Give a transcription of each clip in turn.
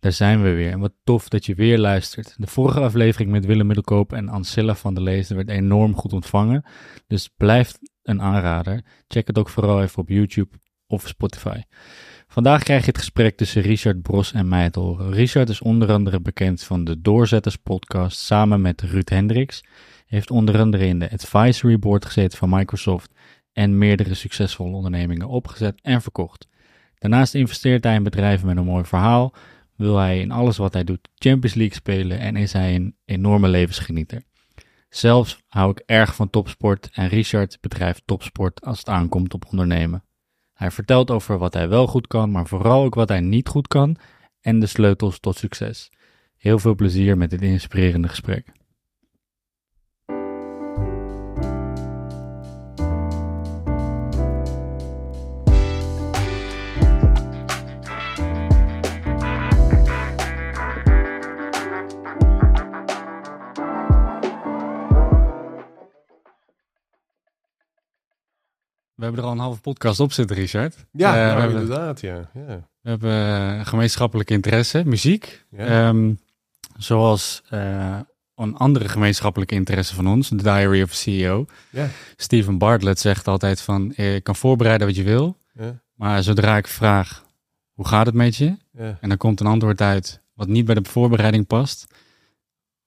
Daar zijn we weer. En wat tof dat je weer luistert. De vorige aflevering met Willem Middelkoop en Ancilla van der Lezen werd enorm goed ontvangen. Dus blijft een aanrader. Check het ook vooral even op YouTube of Spotify. Vandaag krijg je het gesprek tussen Richard Bros en mij te horen. Richard is onder andere bekend van de Doorzetters podcast samen met Ruud Hendricks. Heeft onder andere in de advisory board gezeten van Microsoft en meerdere succesvolle ondernemingen opgezet en verkocht. Daarnaast investeert hij in bedrijven met een mooi verhaal, wil hij in alles wat hij doet Champions League spelen en is hij een enorme levensgenieter. Zelfs hou ik erg van topsport en Richard bedrijft topsport als het aankomt op ondernemen. Hij vertelt over wat hij wel goed kan, maar vooral ook wat hij niet goed kan en de sleutels tot succes. Heel veel plezier met dit inspirerende gesprek. We hebben er al een halve podcast op zitten, Richard. Ja, Eh, nou, we, hebben, inderdaad, ja. ja. we hebben eh, gemeenschappelijke interesse, muziek. Ja. Ehm, zoals eh, een andere gemeenschappelijke interesse van ons, The Diary of a CEO. Ja. Steven Bartlett zegt altijd van, je kan voorbereiden wat je wil, Ja. maar zodra ik vraag, hoe gaat het met je? En dan komt een antwoord uit wat niet bij de voorbereiding past,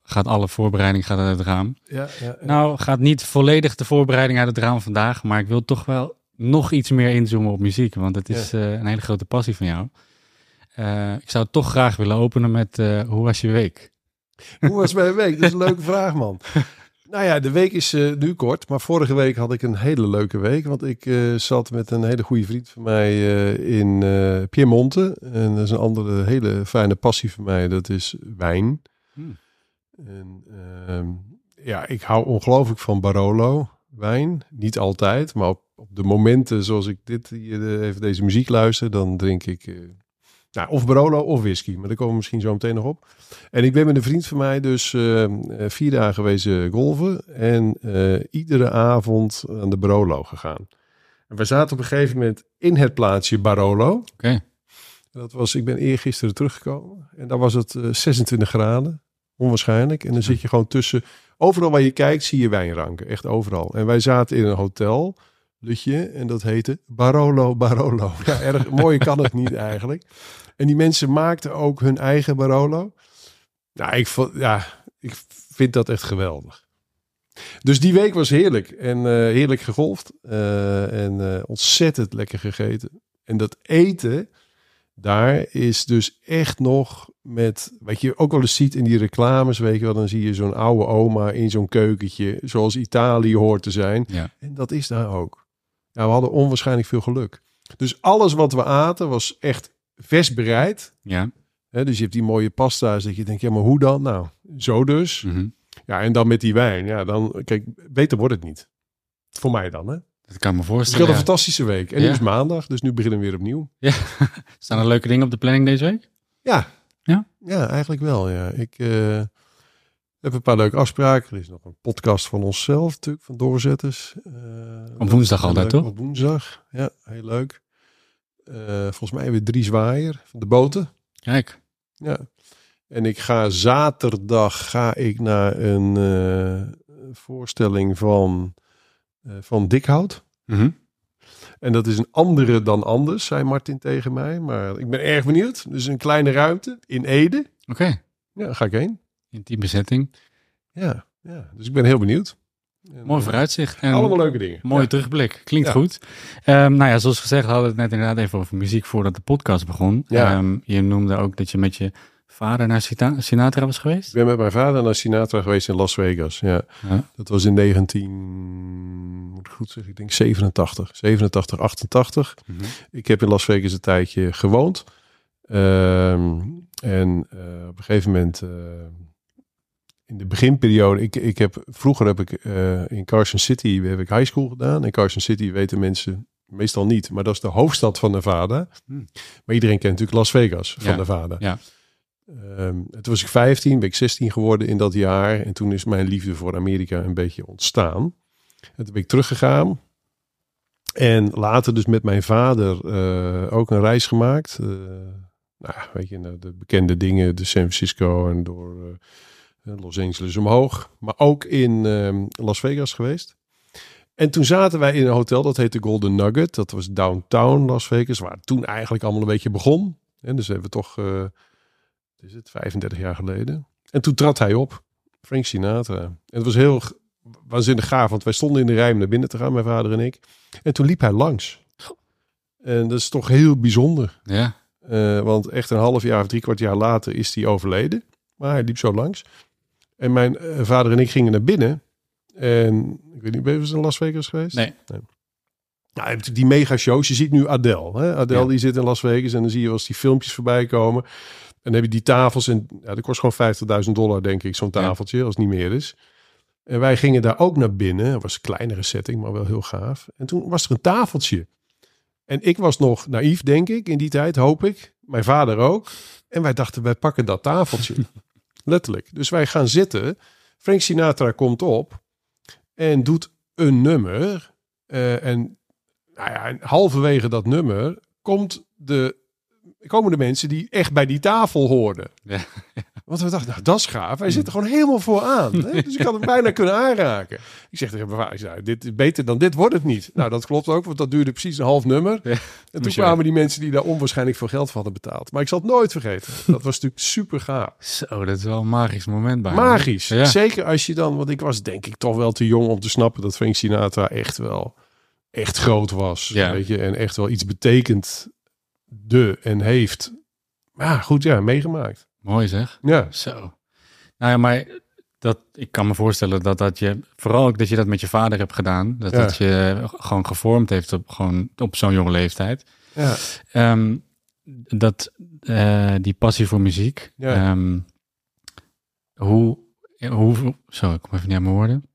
gaat alle voorbereiding gaat uit het raam. Ja, ja. Nou, gaat niet volledig de voorbereiding uit het raam vandaag, maar ik wil toch wel nog iets meer inzoomen op muziek, want het is eh, een hele grote passie van jou. Eh, ik zou toch graag willen openen met eh, hoe was je week? Hoe was mijn week? Dat is een leuke vraag, man. Nou ja, de week is nu kort, maar vorige week had ik een hele leuke week. Want ik zat met een hele goede vriend van mij in Piemonte. En dat is een andere hele fijne passie van mij, dat is wijn. Hmm. En, ehm, ja, ik hou ongelooflijk van Barolo wijn. Niet altijd, maar op, op de momenten zoals ik dit, hier, eh, even deze muziek luister, dan drink ik eh, nou, of Barolo of whisky. Maar daar komen we misschien zo meteen nog op. En ik ben met een vriend van mij dus eh, eh, vier dagen geweest golven. En iedere avond aan de Barolo gegaan. En we zaten op een gegeven moment in het plaatsje Barolo. Oké. Dat was, ik ben eergisteren teruggekomen. En daar was het eh, 26 graden. Onwaarschijnlijk. En dan zit je gewoon tussen. Overal waar je kijkt zie je wijnranken. Echt overal. En wij zaten in een hotel. Lutje. En dat heette Barolo Barolo. Ja, erg mooi kan het niet eigenlijk. En die mensen maakten ook hun eigen Barolo. Nou, ik, vond, ja, ik vind dat echt geweldig. Dus die week was heerlijk. En eh, heerlijk gegolfd. eh, en eh, ontzettend lekker gegeten. En dat eten daar is dus echt nog met, wat je ook wel eens ziet in die reclames, weet je wel, dan zie je zo'n oude oma in zo'n keukentje, zoals Italië hoort te zijn. Ja. En dat is daar ook. We hadden onwaarschijnlijk veel geluk. Dus alles wat we aten was echt vers bereid. Ja. Dus je hebt die mooie pasta's dat je denkt, ja, maar hoe dan? Nou, zo dus. Mhm. Ja, en dan met die wijn. Ja, dan, kijk, beter wordt het niet. Voor mij dan, hè? Dat kan ik me Het is voorstellen. een ja. fantastische week. En nu Ja. is maandag, dus nu beginnen we weer opnieuw. Staan er leuke dingen op de planning deze week? Ja. Ja? Ja, eigenlijk wel, ja. Ik eh, heb een paar leuke afspraken. Er is nog een podcast van onszelf natuurlijk, van Doorzetters. Eh, dat woensdag altijd, toch? Op woensdag, ja, heel leuk. Eh, volgens mij weer drie zwaaier van de boten. Kijk. Ja. En ik ga zaterdag ga ik naar een voorstelling van, van Dikhout. Mhm. En dat is een andere dan anders, zei Martin tegen mij. Maar ik ben erg benieuwd. Dus een kleine ruimte in Ede. Oké. Ja, daar ga ik heen. In die bezetting. Ja, ja. dus ik ben heel benieuwd. En, Mooi eh, vooruitzicht. En Allemaal leuke dingen. Mooie Ja. terugblik. Klinkt Ja. goed. Ehm, nou ja, zoals gezegd hadden we het net inderdaad even over muziek voordat de podcast begon. Ja. Ehm, je noemde ook dat je met je vader naar Sinatra was geweest. Ik ben met mijn vader naar Sinatra geweest in Las Vegas. Ja. Ja. Dat was in 19, moet ik goed zeggen, ik denk 87, 87, 88. Mhm. Ik heb in Las Vegas een tijdje gewoond. Ehm, en eh, op een gegeven moment, eh, in de beginperiode, ik, ik heb, vroeger heb ik eh, in Carson City heb ik high school gedaan. En Carson City weten mensen meestal niet, maar dat is de hoofdstad van Nevada. Hmm. Maar iedereen kent natuurlijk Las Vegas van Ja, Nevada. ja. Ehm, toen was ik 15, ben ik 16 geworden in dat jaar. En toen is mijn liefde voor Amerika een beetje ontstaan. En toen ben ik teruggegaan. En later dus met mijn vader eh, ook een reis gemaakt. eh, nou, weet je, nou, de bekende dingen, de San Francisco en door eh, Los Angeles omhoog. Maar ook in ehm, Las Vegas geweest. En toen zaten wij in een hotel, dat heette Golden Nugget. Dat was downtown Las Vegas, waar toen eigenlijk allemaal een beetje begon. En dus hebben we toch, wat is het, 35 jaar geleden. En toen trad hij op, Frank Sinatra. En het was heel waanzinnig gaaf, want wij stonden in de rij om naar binnen te gaan, mijn vader en ik. En toen liep hij langs. En dat is toch heel bijzonder. Ja. Eh, want echt een half jaar of drie kwart jaar later is hij overleden. Maar hij liep zo langs. En mijn eh, vader en ik gingen naar binnen. En ik weet niet, ben je eens in Las Vegas geweest? Nee. Nou, je hebt die mega shows. Je ziet nu Adele. Hè? Adele Ja. die zit in Las Vegas. En dan zie je wel eens die filmpjes voorbij komen. En dan heb je die tafels. En ja, dat kost gewoon 50.000 dollar, denk ik, zo'n Ja. tafeltje. Als het niet meer is. En wij gingen daar ook naar binnen. Het was een kleinere setting, maar wel heel gaaf. En toen was er een tafeltje. En ik was nog naïef, denk ik, in die tijd, hoop ik. Mijn vader ook. En wij dachten, wij pakken dat tafeltje. Letterlijk. Dus wij gaan zitten. Frank Sinatra komt op en doet een nummer. Eh, en nou ja, en halverwege dat nummer komt de, komen de mensen die echt bij die tafel hoorden. Ja. Want we dachten, nou, dat is gaaf. Wij zitten gewoon helemaal vooraan. Hè? Dus ik had hem bijna kunnen aanraken. Ik zeg tegen mijn vader, dit is beter dan dit wordt het niet. Nou, dat klopt ook, want dat duurde precies een half nummer. Ja. En toen kwamen die mensen die daar onwaarschijnlijk veel geld voor hadden betaald. Maar ik zal het nooit vergeten. Dat was natuurlijk super gaaf. Zo, dat is wel een magisch moment bij Magisch. Ja. Zeker als je dan, want ik was denk ik toch wel te jong om te snappen dat Frank Sinatra echt wel echt groot was. Ja. Weet je, en echt wel iets betekent de en heeft. Maar ja, goed, ja, meegemaakt. Mooi zeg. Ja, Zo. Nou ja, maar dat, ik kan me voorstellen dat dat je, vooral ook dat je dat met je vader hebt gedaan, dat Ja. dat je gewoon gevormd heeft op, gewoon op zo'n jonge leeftijd. ja. Ehm, dat, eh, die passie voor muziek, Ja. ehm, hoe, hoe, zo, ik kom even niet aan mijn woorden.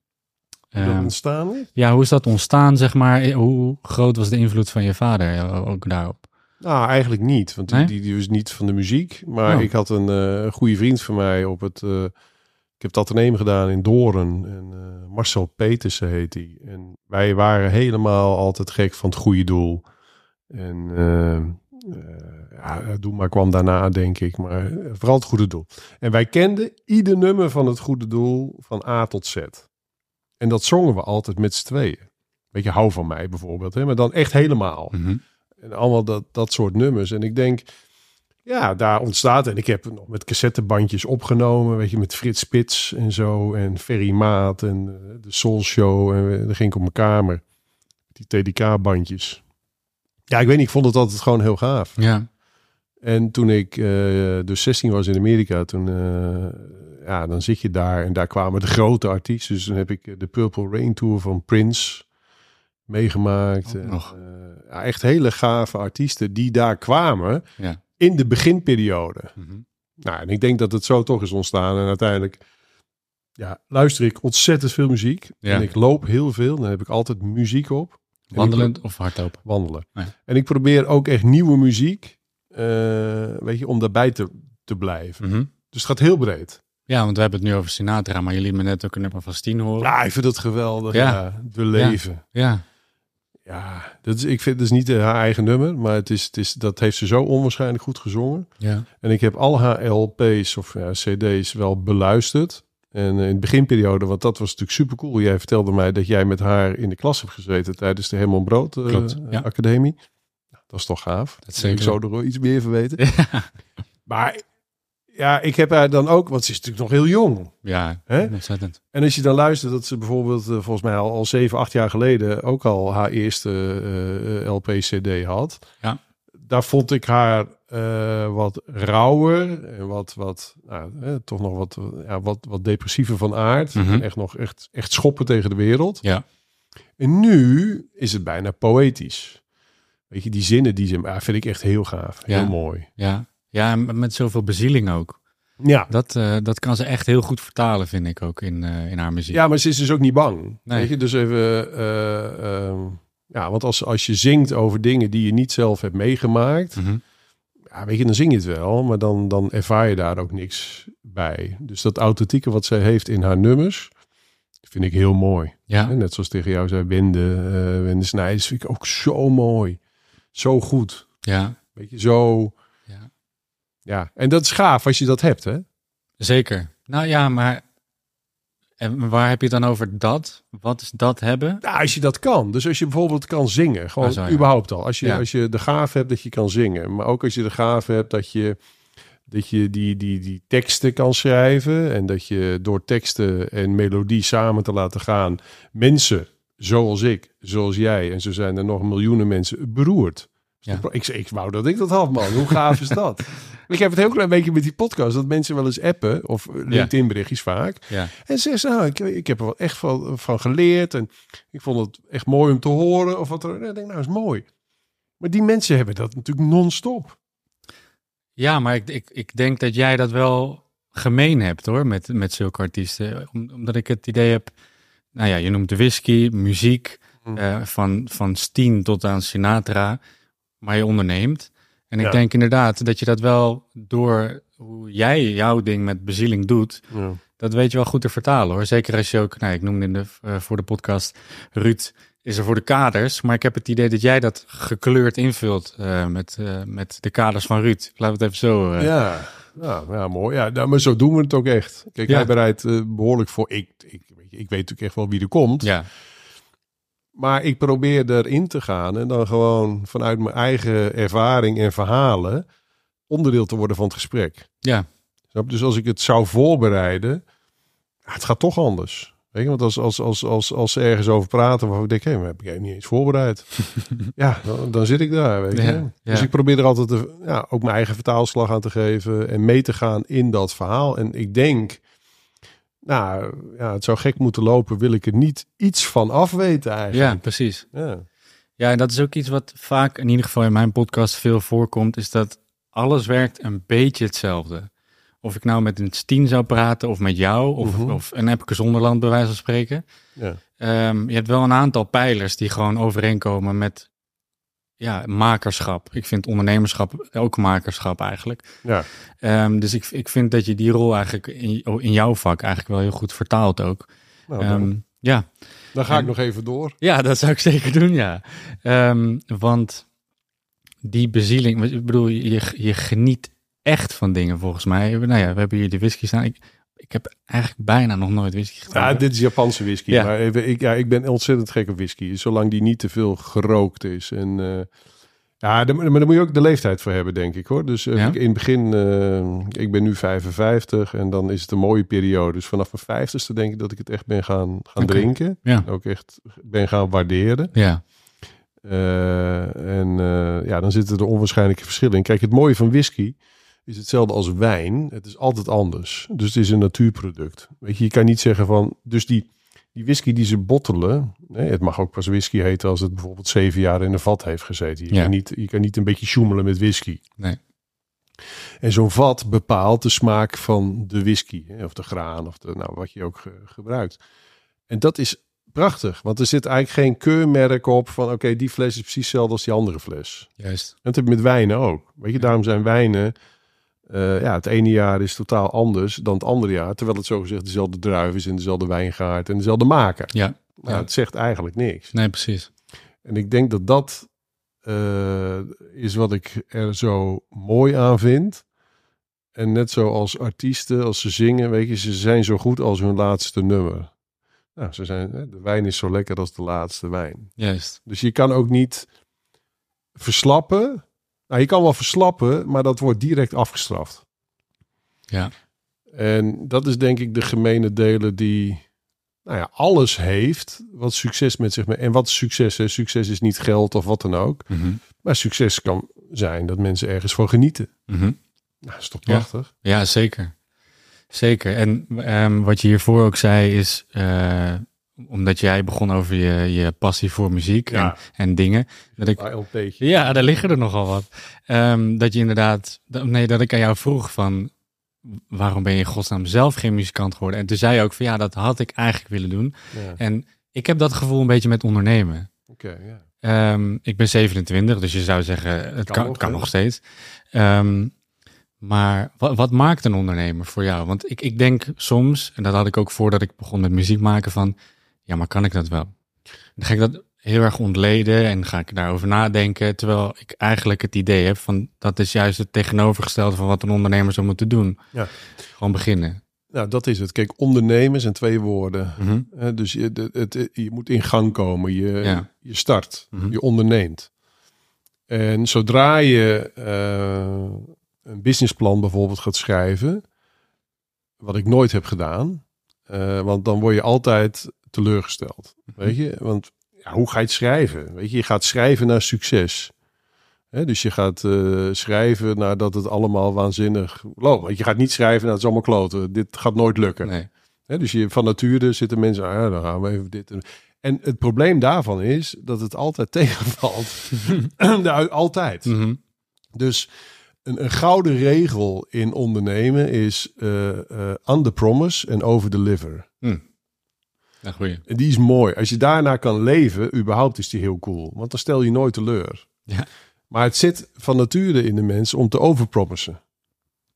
Ehm, ontstaan ja, hoe is dat ontstaan, zeg maar? Hoe groot was de invloed van je vader eh, ook daarop? Nou, eigenlijk niet. Want die, Nee? die, die was niet van de muziek. Maar Oh. ik had een eh, goede vriend van mij op het... eh, ik heb dat ateneum gedaan in Doorn. En eh, Marcel Petersen heet hij. En wij waren helemaal altijd gek van het goede doel. En ja, doel maar kwam daarna, denk ik. Maar vooral het goede doel. En wij kenden ieder nummer van het goede doel van A tot Z. En dat zongen we altijd met z'n tweeën. Beetje hou van mij bijvoorbeeld. Hè? Maar dan echt helemaal. Mhm. En allemaal dat, dat soort nummers. En ik denk, ja, daar ontstaat. En ik heb het nog met cassettebandjes opgenomen. Weet je, met Frits Spits en zo. En Ferry Maat en eh, de Soul Show. En dan ging ik op mijn kamer. Die TDK-bandjes. Ja, ik weet niet, ik vond het altijd gewoon heel gaaf. Ja, En toen ik eh, dus 16 was in Amerika, toen, eh, ja, dan zit je daar en daar kwamen de grote artiesten. Dus toen heb ik de Purple Rain Tour van Prince meegemaakt. En, nog. eh, ja, echt hele gave artiesten die daar kwamen ja. in de beginperiode. Mhm. Nou, en ik denk dat het zo toch is ontstaan. En uiteindelijk ja, luister ik ontzettend veel muziek. Ja. En ik loop heel veel. Dan heb ik altijd muziek op. Wandelend of hardlopen? wandelen. En ik probeer ook echt nieuwe muziek, eh, weet je, om daarbij te, te blijven. Mhm. Dus het gaat heel breed. Ja, want we hebben het nu over Sinatra, maar jullie me net ook een nummer van Steen horen. Ja, ik vind het geweldig. Ja. Ja. de leven. Ja, Ja, dat is, ik vind het is niet eh, haar eigen nummer, maar het is, het is, dat heeft ze zo onwaarschijnlijk goed gezongen. ja. En ik heb al haar LP's of ja, CD's wel beluisterd. En in de beginperiode, want dat was natuurlijk super cool. Jij vertelde mij dat jij met haar in de klas hebt gezeten tijdens de Herman Brood eh, ja. Academie. Nou, dat is toch gaaf. Dat Wil Ik zeker. zou er wel iets meer van weten. Maar ja, ik heb haar dan ook, want ze is natuurlijk nog heel jong. Ja, Hè? ontzettend. En als je dan luistert dat ze bijvoorbeeld eh, volgens mij al, al 7, 8 jaar geleden ook al haar eerste eh, LP-CD had. Ja. Daar vond ik haar eh, wat rauwer en wat, wat nou, eh, toch nog wat, ja, wat, wat depressiever van aard. Mhm. En echt nog echt, echt schoppen tegen de wereld. Ja. En nu is het bijna poëtisch. Weet je, die zinnen die ze, ja, vind ik echt heel gaaf. Ja. Heel mooi. Ja, ja en met zoveel bezieling ook. Ja. Dat, eh, dat kan ze echt heel goed vertalen, vind ik ook in, eh, in haar muziek. Ja, maar ze is dus ook niet bang. Nee. Weet je, dus even. ehm, ja, want als, als je zingt over dingen die je niet zelf hebt meegemaakt, Mhm. ja, weet je, dan zing je het wel, maar dan, dan ervaar je daar ook niks bij. Dus dat authentieke wat zij heeft in haar nummers, vind ik heel mooi. Ja, net zoals tegen jou zei, Wende, Wende Snijders, vind ik ook zo mooi. Zo goed. ja, Weet je, zo. Ja. En dat is gaaf als je dat hebt, hè? Zeker. Nou ja, maar en waar heb je het dan over dat? Wat is dat hebben? Nou, als je dat kan. Dus als je bijvoorbeeld kan zingen. Gewoon Ah, zo, ja. überhaupt al. Als je, Ja. als je de gaaf hebt dat je kan zingen. Maar ook als je de gaaf hebt dat je, dat je die, die, die teksten kan schrijven. En dat je door teksten en melodie samen te laten gaan. Mensen zoals ik, zoals jij. En zo zijn er nog miljoenen mensen beroerd. Ja. Ik, ik wou dat ik dat had, man. Hoe gaaf is dat? ik heb het heel klein beetje met die podcast. Dat mensen wel eens appen. Of LinkedIn berichtjes vaak. Ja, En ze zei, nou, ik, ik heb er wel echt van, van geleerd. En ik vond het echt mooi om te horen. Of wat er. Ik denk, nou, is mooi. Maar die mensen hebben dat natuurlijk non-stop. ja maar ik, ik, ik denk dat jij dat wel gemeen hebt hoor, met, met zulke artiesten. Om- omdat ik het idee heb, nou ja, je noemt de whisky, muziek, Hm. eh, van, van Steen tot aan Sinatra, maar je onderneemt. En ik Ja. denk inderdaad dat je dat wel door hoe jij jouw ding met bezieling doet, Ja. dat weet je wel goed te vertalen hoor. Zeker als je ook, nou, ik noemde in de, eh, voor de podcast, Ruud is er voor de kaders. Maar ik heb het idee dat jij dat gekleurd invult eh, met, eh, met de kaders van Ruud. Laten we het even zo. Ja. Ja, ja, mooi. Ja, nou, maar zo doen we het ook echt. Kijk, Ja. hij bereidt eh, behoorlijk voor. Ik, ik, ik weet natuurlijk echt wel wie er komt. ja. Maar ik probeer erin te gaan en dan gewoon vanuit mijn eigen ervaring en verhalen onderdeel te worden van het gesprek. Ja. Dus als ik het zou voorbereiden, het gaat toch anders. Weet je, want als, als, als, als, als ze ergens over praten waarvan ik denk, hé, maar heb ik niet eens voorbereid. ja, dan, dan zit ik daar, weet je. Ja, Dus ik probeer er altijd de, ja, ook mijn eigen vertaalslag aan te geven en mee te gaan in dat verhaal. En ik denk, nou, ja, het zou gek moeten lopen, wil ik er niet iets van afweten eigenlijk. ja, precies. Ja. Ja, en dat is ook iets wat vaak, in ieder geval in mijn podcast, veel voorkomt, is dat alles werkt een beetje hetzelfde. Of ik nou met een Steen zou praten, of met jou, of, Mhm. of een Epke Zonderland, bij wijze van spreken. Ja. Ehm, je hebt wel een aantal pijlers die gewoon overeenkomen met ja, makerschap. Ik vind ondernemerschap ook makerschap eigenlijk. Ja. Ehm, dus ik, ik vind dat je die rol eigenlijk in, in jouw vak eigenlijk wel heel goed vertaalt ook. Nou, dan, Ehm, ja. dan ga ik nog even door. ja, dat zou ik zeker doen, ja. Ehm, want die bezieling, ik bedoel, je, je geniet echt van dingen volgens mij. Nou ja, we hebben hier de whisky staan. Ik, ik heb eigenlijk bijna nog nooit whisky gedronken. Ja, dit is Japanse whisky. Ja. Maar even, ik, ja, ik ben ontzettend gek op whisky. Zolang die niet te veel gerookt is. En eh, ja, maar daar moet je ook de leeftijd voor hebben, denk ik hoor. Dus eh, Ja? in het begin, eh, ik ben nu 55 en dan is het een mooie periode. Dus vanaf mijn vijftigste denk ik dat ik het echt ben gaan, gaan drinken. Ja. Ook echt ben gaan waarderen. Ja, en ja, dan zitten er onwaarschijnlijke verschillen in. Kijk, het mooie van whisky is hetzelfde als wijn. Het is altijd anders. Dus het is een natuurproduct. Weet je, je kan niet zeggen van... Dus die, die whisky die ze bottelen... Nee, het mag ook pas whisky heten als het bijvoorbeeld zeven jaar in een vat heeft gezeten. Je, Ja. kan, niet, je kan niet een beetje sjoemelen met whisky. nee. En zo'n vat bepaalt de smaak van de whisky. Hè, of de graan, of de, nou, wat je ook ge- gebruikt. En dat is prachtig. Want er zit eigenlijk geen keurmerk op van... Oké, die fles is precies hetzelfde als die andere fles. Juist. En dat heb je met wijnen ook. Weet je, daarom zijn wijnen... eh, ja, het ene jaar is totaal anders dan het andere jaar. Terwijl het zogezegd dezelfde druif is en dezelfde wijngaard en dezelfde maker. Ja, Nou, Ja. het zegt eigenlijk niks. nee, precies. En ik denk dat dat eh, is wat ik er zo mooi aan vind. En net zoals artiesten, als ze zingen, weet je, ze zijn zo goed als hun laatste nummer. Nou, ze zijn, de wijn is zo lekker als de laatste wijn. Juist. Dus je kan ook niet verslappen. Nou, je kan wel verslappen, maar dat wordt direct afgestraft. Ja. En dat is denk ik de gemene delen die nou ja, alles heeft wat succes met zich mee. En wat is succes? Hè? Succes is niet geld of wat dan ook. Mhm. Maar succes kan zijn dat mensen ergens van genieten. Mhm. Nou, dat is toch prachtig? Ja, zeker. Zeker. En ehm, wat je hiervoor ook zei is, eh, omdat jij begon over je, je passie voor muziek Ja. en, en dingen. Dat ik, ja, daar liggen er nogal wat. Ehm, dat je inderdaad, nee, dat ik aan jou vroeg van, waarom ben je in godsnaam zelf geen muzikant geworden? En toen zei je ook van, ja, dat had ik eigenlijk willen doen. Ja, En ik heb dat gevoel een beetje met ondernemen. Oké, ja. Ehm, ik ben 27, dus je zou zeggen, het Kan kan, nog, kan hè? nog steeds. Ehm, maar wat, wat maakt een ondernemer voor jou? Want ik, ik denk soms, en dat had ik ook voordat ik begon met muziek maken, van ja, maar kan ik dat wel? Dan ga ik dat heel erg ontleden en ga ik daarover nadenken. Terwijl ik eigenlijk het idee heb van dat is juist het tegenovergestelde van wat een ondernemer zou moeten doen. Ja. Gewoon beginnen. Nou, dat is het. Kijk, ondernemen zijn twee woorden. Mhm. Dus je, de- het, je moet in gang komen. Je, Ja. je start. Mhm. Je onderneemt. En zodra je eh, een businessplan bijvoorbeeld gaat schrijven, wat ik nooit heb gedaan, eh, want dan word je altijd teleurgesteld. Weet je? Want ja, hoe ga je het schrijven? Weet je, je gaat schrijven naar succes. Hè, dus je gaat eh, schrijven nadat het allemaal waanzinnig loopt. Want je gaat niet schrijven, nou het is allemaal kloten. Dit gaat nooit lukken. Nee. Dus je, van nature zitten mensen, ah, ja, dan gaan we even dit. En, en het probleem daarvan is dat het altijd tegenvalt. Altijd. Mhm. Dus een, een gouden regel in ondernemen is eh eh under promise en over deliver. Ja, goeie. En die is mooi. Als je daarna kan leven, überhaupt is die heel cool. Want dan stel je nooit teleur. Ja. Maar het zit van nature in de mens om te overpromissen.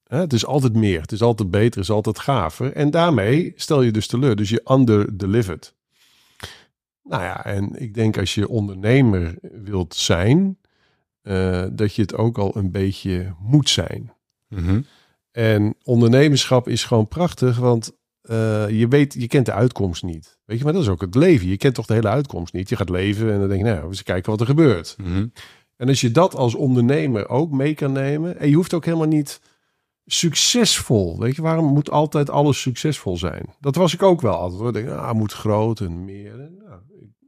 Het is altijd meer, het is altijd beter, het is altijd gaver. En daarmee stel je dus teleur. Dus je under-delivered. Nou ja, en ik denk als je ondernemer wilt zijn, eh, dat je het ook al een beetje moet zijn. Mhm. En ondernemerschap is gewoon prachtig, want eh, je weet, je kent de uitkomst niet. Weet je, maar dat is ook het leven. Je kent toch de hele uitkomst niet. Je gaat leven en dan denk je, nou, we eens kijken wat er gebeurt. Mhm. En als je dat als ondernemer ook mee kan nemen, en je hoeft ook helemaal niet succesvol. Weet je, waarom moet altijd alles succesvol zijn? Dat was ik ook wel altijd. Hoor. Ik denk, ah, moet groot en meer. En, nou,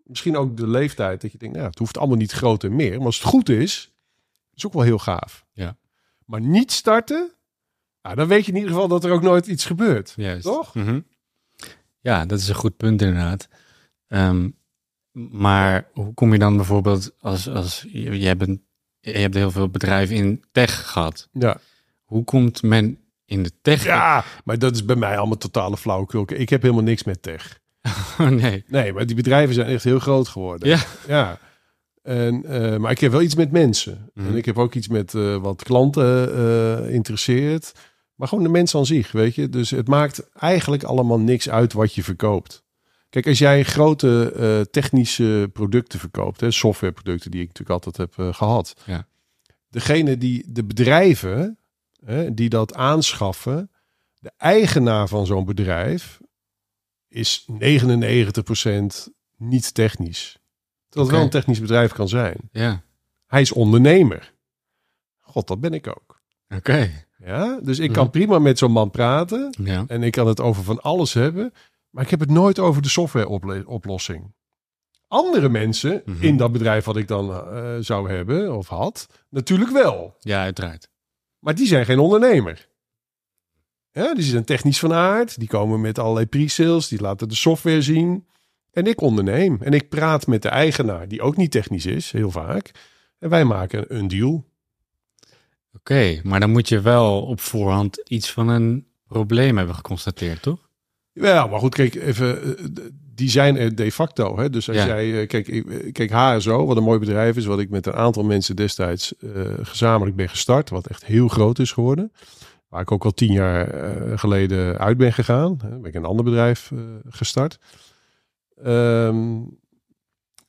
misschien ook de leeftijd dat je denkt, nou, het hoeft allemaal niet groot en meer. Maar als het goed is, is ook wel heel gaaf. Ja. Maar niet starten, nou, dan weet je in ieder geval dat er ook nooit iets gebeurt. Juist. Toch? Mhm. Ja, dat is een goed punt inderdaad. Ehm, maar hoe kom je dan bijvoorbeeld als, als je, je, hebt een, je hebt heel veel bedrijven in tech gehad. Ja. Hoe komt men in de tech? ja, maar dat is bij mij allemaal totale flauwekul. Ik heb helemaal niks met tech. Oh, nee. Nee, maar die bedrijven zijn echt heel groot geworden. Ja. Ja. En, eh, maar ik heb wel iets met mensen. Mhm. En ik heb ook iets met eh, wat klanten eh, interesseert. Maar gewoon de mensen aan zich, weet je. Dus het maakt eigenlijk allemaal niks uit wat je verkoopt. Kijk, als jij grote eh, technische producten verkoopt, hè, softwareproducten die ik natuurlijk altijd heb eh, gehad. Ja. Degene die, de bedrijven hè, die dat aanschaffen, de eigenaar van zo'n bedrijf is 99% niet technisch. Het wel een technisch bedrijf kan zijn. Ja, Hij is ondernemer. God, dat ben ik ook. oké. Ja, dus ik Mhm. kan prima met zo'n man praten Ja. en ik kan het over van alles hebben, maar ik heb het nooit over de softwareoplossing. Andere mensen Mhm. in dat bedrijf wat ik dan eh, zou hebben of had, natuurlijk wel. ja, uiteraard. Maar die zijn geen ondernemer. Ja, die zijn technisch van aard. Die komen met allerlei pre-sales. Die laten de software zien. En ik onderneem. En ik praat met de eigenaar, die ook niet technisch is, heel vaak. En wij maken een deal. Oké, maar dan moet je wel op voorhand iets van een probleem hebben geconstateerd, toch? Ja, maar goed, kijk, even. eh, Die zijn er de facto. Hè? Dus als Ja. jij. eh, Kijk, ik- kijk, HSO, wat een mooi bedrijf is. Wat ik met een aantal mensen destijds eh, gezamenlijk ben gestart. Wat echt heel groot is geworden. Waar ik ook al tien jaar eh, geleden uit ben gegaan. Hè, ben ik een ander bedrijf eh, gestart. Ehm,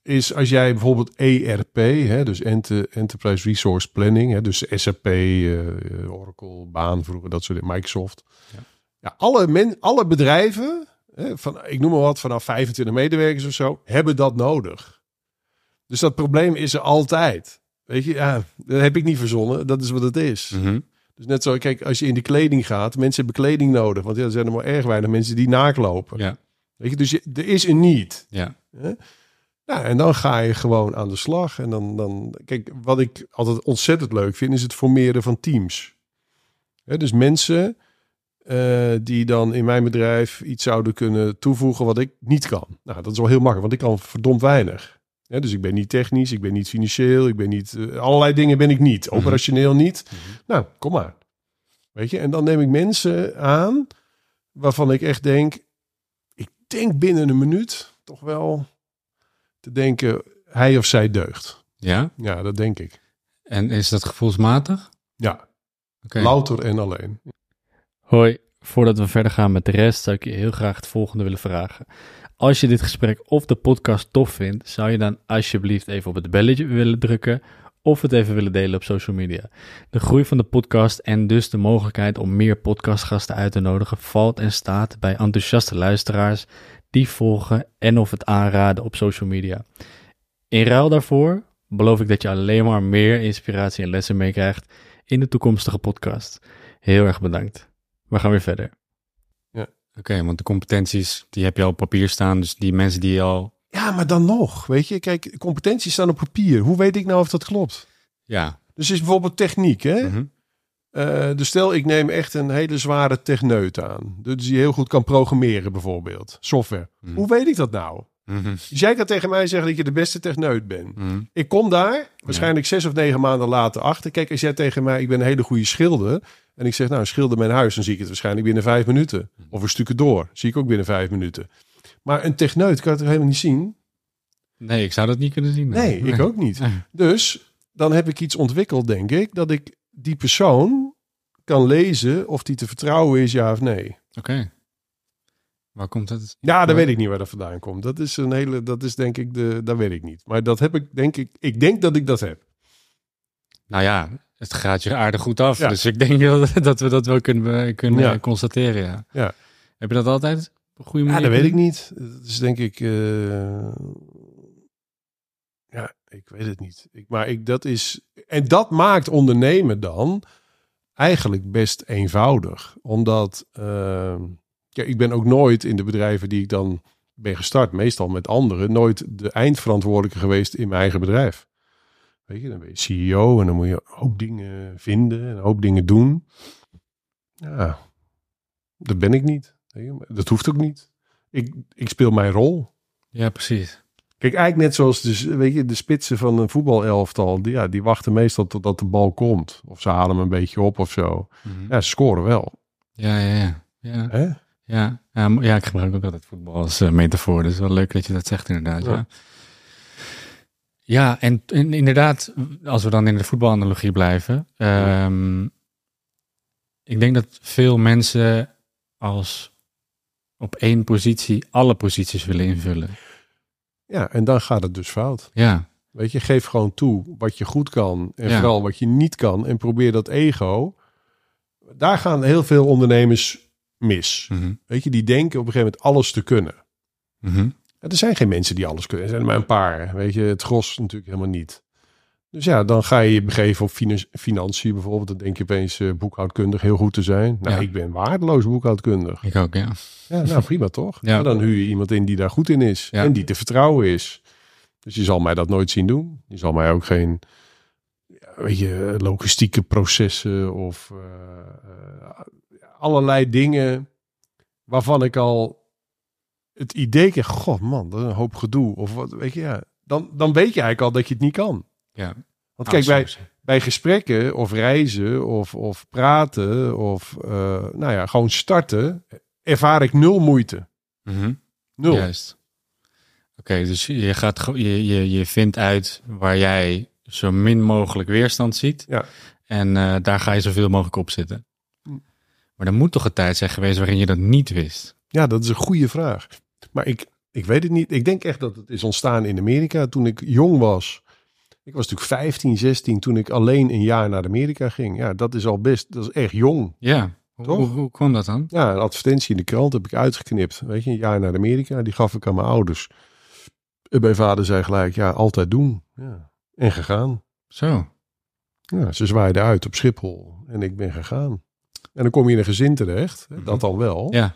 is als jij bijvoorbeeld ERP, hè, dus Ente- Enterprise Resource Planning, hè, dus SAP, eh, Oracle, Baan vroeger, dat soort dingen, Microsoft. Ja. Ja, alle, men, alle bedrijven, hè, van, ik noem maar wat, vanaf 25 medewerkers of zo, hebben dat nodig. Dus dat probleem is er altijd. Weet je, ja, dat heb ik niet verzonnen, dat is wat het is. Mhm. Dus net zo, kijk, als je in de kleding gaat, mensen hebben kleding nodig. Want ja, er zijn er maar erg weinig mensen die naaklopen. Ja, Weet je, dus je, er is een niet. ja. Ja, en dan ga je gewoon aan de slag. En dan, dan, kijk, wat ik altijd ontzettend leuk vind, is het formeren van teams. Dus mensen eh, die dan in mijn bedrijf iets zouden kunnen toevoegen wat ik niet kan. Nou, dat is wel heel makkelijk, want ik kan verdomd weinig. Dus ik ben niet technisch, ik ben niet financieel, ik ben niet. eh, allerlei dingen ben ik niet. Mhm. Operationeel niet. Mhm. Nou, kom maar. Weet je, en dan neem ik mensen aan waarvan ik echt denk, ik denk binnen een minuut toch wel te denken, hij of zij deugt. Ja? Ja, dat denk ik. En is dat gevoelsmatig? Ja, Oké. louter en alleen. Hoi, voordat we verder gaan met de rest zou ik je heel graag het volgende willen vragen. Als je dit gesprek of de podcast tof vindt, zou je dan alsjeblieft even op het belletje willen drukken of het even willen delen op social media. De groei van de podcast en dus de mogelijkheid om meer podcastgasten uit te nodigen valt en staat bij enthousiaste luisteraars die volgen en of het aanraden op social media. In ruil daarvoor beloof ik dat je alleen maar meer inspiratie en lessen meekrijgt in de toekomstige podcast. Heel erg bedankt. We gaan weer verder. Ja. Oké, want de competenties, die heb je al op papier staan. Dus die mensen die al... Ja, maar dan nog, weet je. Kijk, competenties staan op papier. Hoe weet ik nou of dat klopt? Ja. Dus is bijvoorbeeld techniek, hè? Mhm. Eh, dus stel, ik neem echt een hele zware techneut aan. Dus die heel goed kan programmeren, bijvoorbeeld. Software. Mhm. Hoe weet ik dat nou? Mhm. Dus jij kan tegen mij zeggen dat je de beste techneut bent. Mhm. Ik kom daar, waarschijnlijk zes of negen maanden later achter. Kijk, als jij tegen mij, ik ben een hele goede schilder. En ik zeg, nou, schilder mijn huis. Dan zie ik het waarschijnlijk binnen vijf minuten. Of een stukje door. Zie ik ook binnen vijf minuten. Maar een techneut kan het helemaal niet zien? Nee, ik zou dat niet kunnen zien. Nee, ik ook niet. Dus dan heb ik iets ontwikkeld, denk ik, dat ik die persoon kan lezen of die te vertrouwen is, ja of nee. Oké. Waar komt dat? Ja, Ja. weet ik niet waar dat vandaan komt. Dat is een hele, dat is denk ik de, dat weet ik niet. Maar dat heb ik, denk ik, ik denk dat ik dat heb. Nou ja, het gaat je aardig goed af. Ja. Dus ik denk dat, dat we dat wel kunnen, kunnen Ja. constateren, ja. Ja. Heb je dat altijd op een goede Ja, manier? dat weet ik niet. Dat is denk ik, eh, ja, ik weet het niet. Ik, maar ik, dat is, en dat maakt ondernemen dan eigenlijk best eenvoudig. Omdat, eh, ja, ik ben ook nooit in de bedrijven die ik dan ben gestart, meestal met anderen, nooit de eindverantwoordelijke geweest in mijn eigen bedrijf. Weet je, dan ben je CEO en dan moet je een hoop dingen vinden en een hoop dingen doen. Ja, dat ben ik niet. Dat hoeft ook niet. Ik, ik speel mijn rol. Ja, precies. Kijk, eigenlijk net zoals de, weet je, de spitsen van een voetbalelftal. Die, ja, die wachten meestal totdat de bal komt. Of ze halen hem een beetje op of zo. Mhm. Ja, ze scoren wel. Ja, ja, ja. Ja, Hè? ja. ja, ja ik gebruik ook altijd voetbal als eh, metafoor. Dus wel leuk dat je dat zegt inderdaad, ja. Ja. Ja, en, en inderdaad, als we dan in de voetbalanalogie blijven. ehm, ik denk dat veel mensen als op één positie alle posities willen invullen. Ja, en dan gaat het dus fout. Ja, Weet je, geef gewoon toe wat je goed kan. En Ja. vooral wat je niet kan. En probeer dat ego. Daar gaan heel veel ondernemers mis. Mhm. Weet je, die denken op een gegeven moment alles te kunnen. Mhm. Er zijn geen mensen die alles kunnen. Er zijn er maar een paar. Weet je, het gros natuurlijk helemaal niet. Dus ja, dan ga je je begeven op finan- financiën bijvoorbeeld. Dan denk je opeens eh, boekhoudkundig heel goed te zijn. Nou, Ja. ik ben waardeloos boekhoudkundig. ik ook, ja. Ja, nou prima toch? Ja. Dan huur je iemand in die daar goed in is. Ja. En die te vertrouwen is. Dus je zal mij dat nooit zien doen. Je zal mij ook geen ja, weet je, logistieke processen of eh, eh, allerlei dingen waarvan ik al het idee krijg, god man, dat is een hoop gedoe. Of wat, weet je, ja. Dan, dan weet je eigenlijk al dat je het niet kan. Ja. Want kijk, bij, soms. bij gesprekken of reizen of, of praten of eh, nou ja, gewoon starten, ervaar ik nul moeite. Mhm. Nul. Juist. Oké, dus je, gaat, je, je, je vindt uit waar jij zo min mogelijk weerstand ziet. Ja. En eh, daar ga je zoveel mogelijk op zitten. Hm. Maar er moet toch een tijd zijn geweest waarin je dat niet wist. Ja, dat is een goede vraag. Maar ik, ik weet het niet. Ik denk echt dat het is ontstaan in Amerika toen ik jong was. Ik was natuurlijk 15, 16 toen ik alleen een jaar naar Amerika ging. Ja, dat is al best, dat is echt jong. Ja, hoe, Toch? hoe, hoe kwam dat dan? Ja, een advertentie in de krant heb ik uitgeknipt. Weet je, een jaar naar Amerika. Die gaf ik aan mijn ouders. En mijn vader zei gelijk, ja, altijd doen. Ja. En gegaan. Zo. Ja, ze zwaaiden uit op Schiphol. En ik ben gegaan. En dan kom je in een gezin terecht. hè, Dat dan wel. Ja.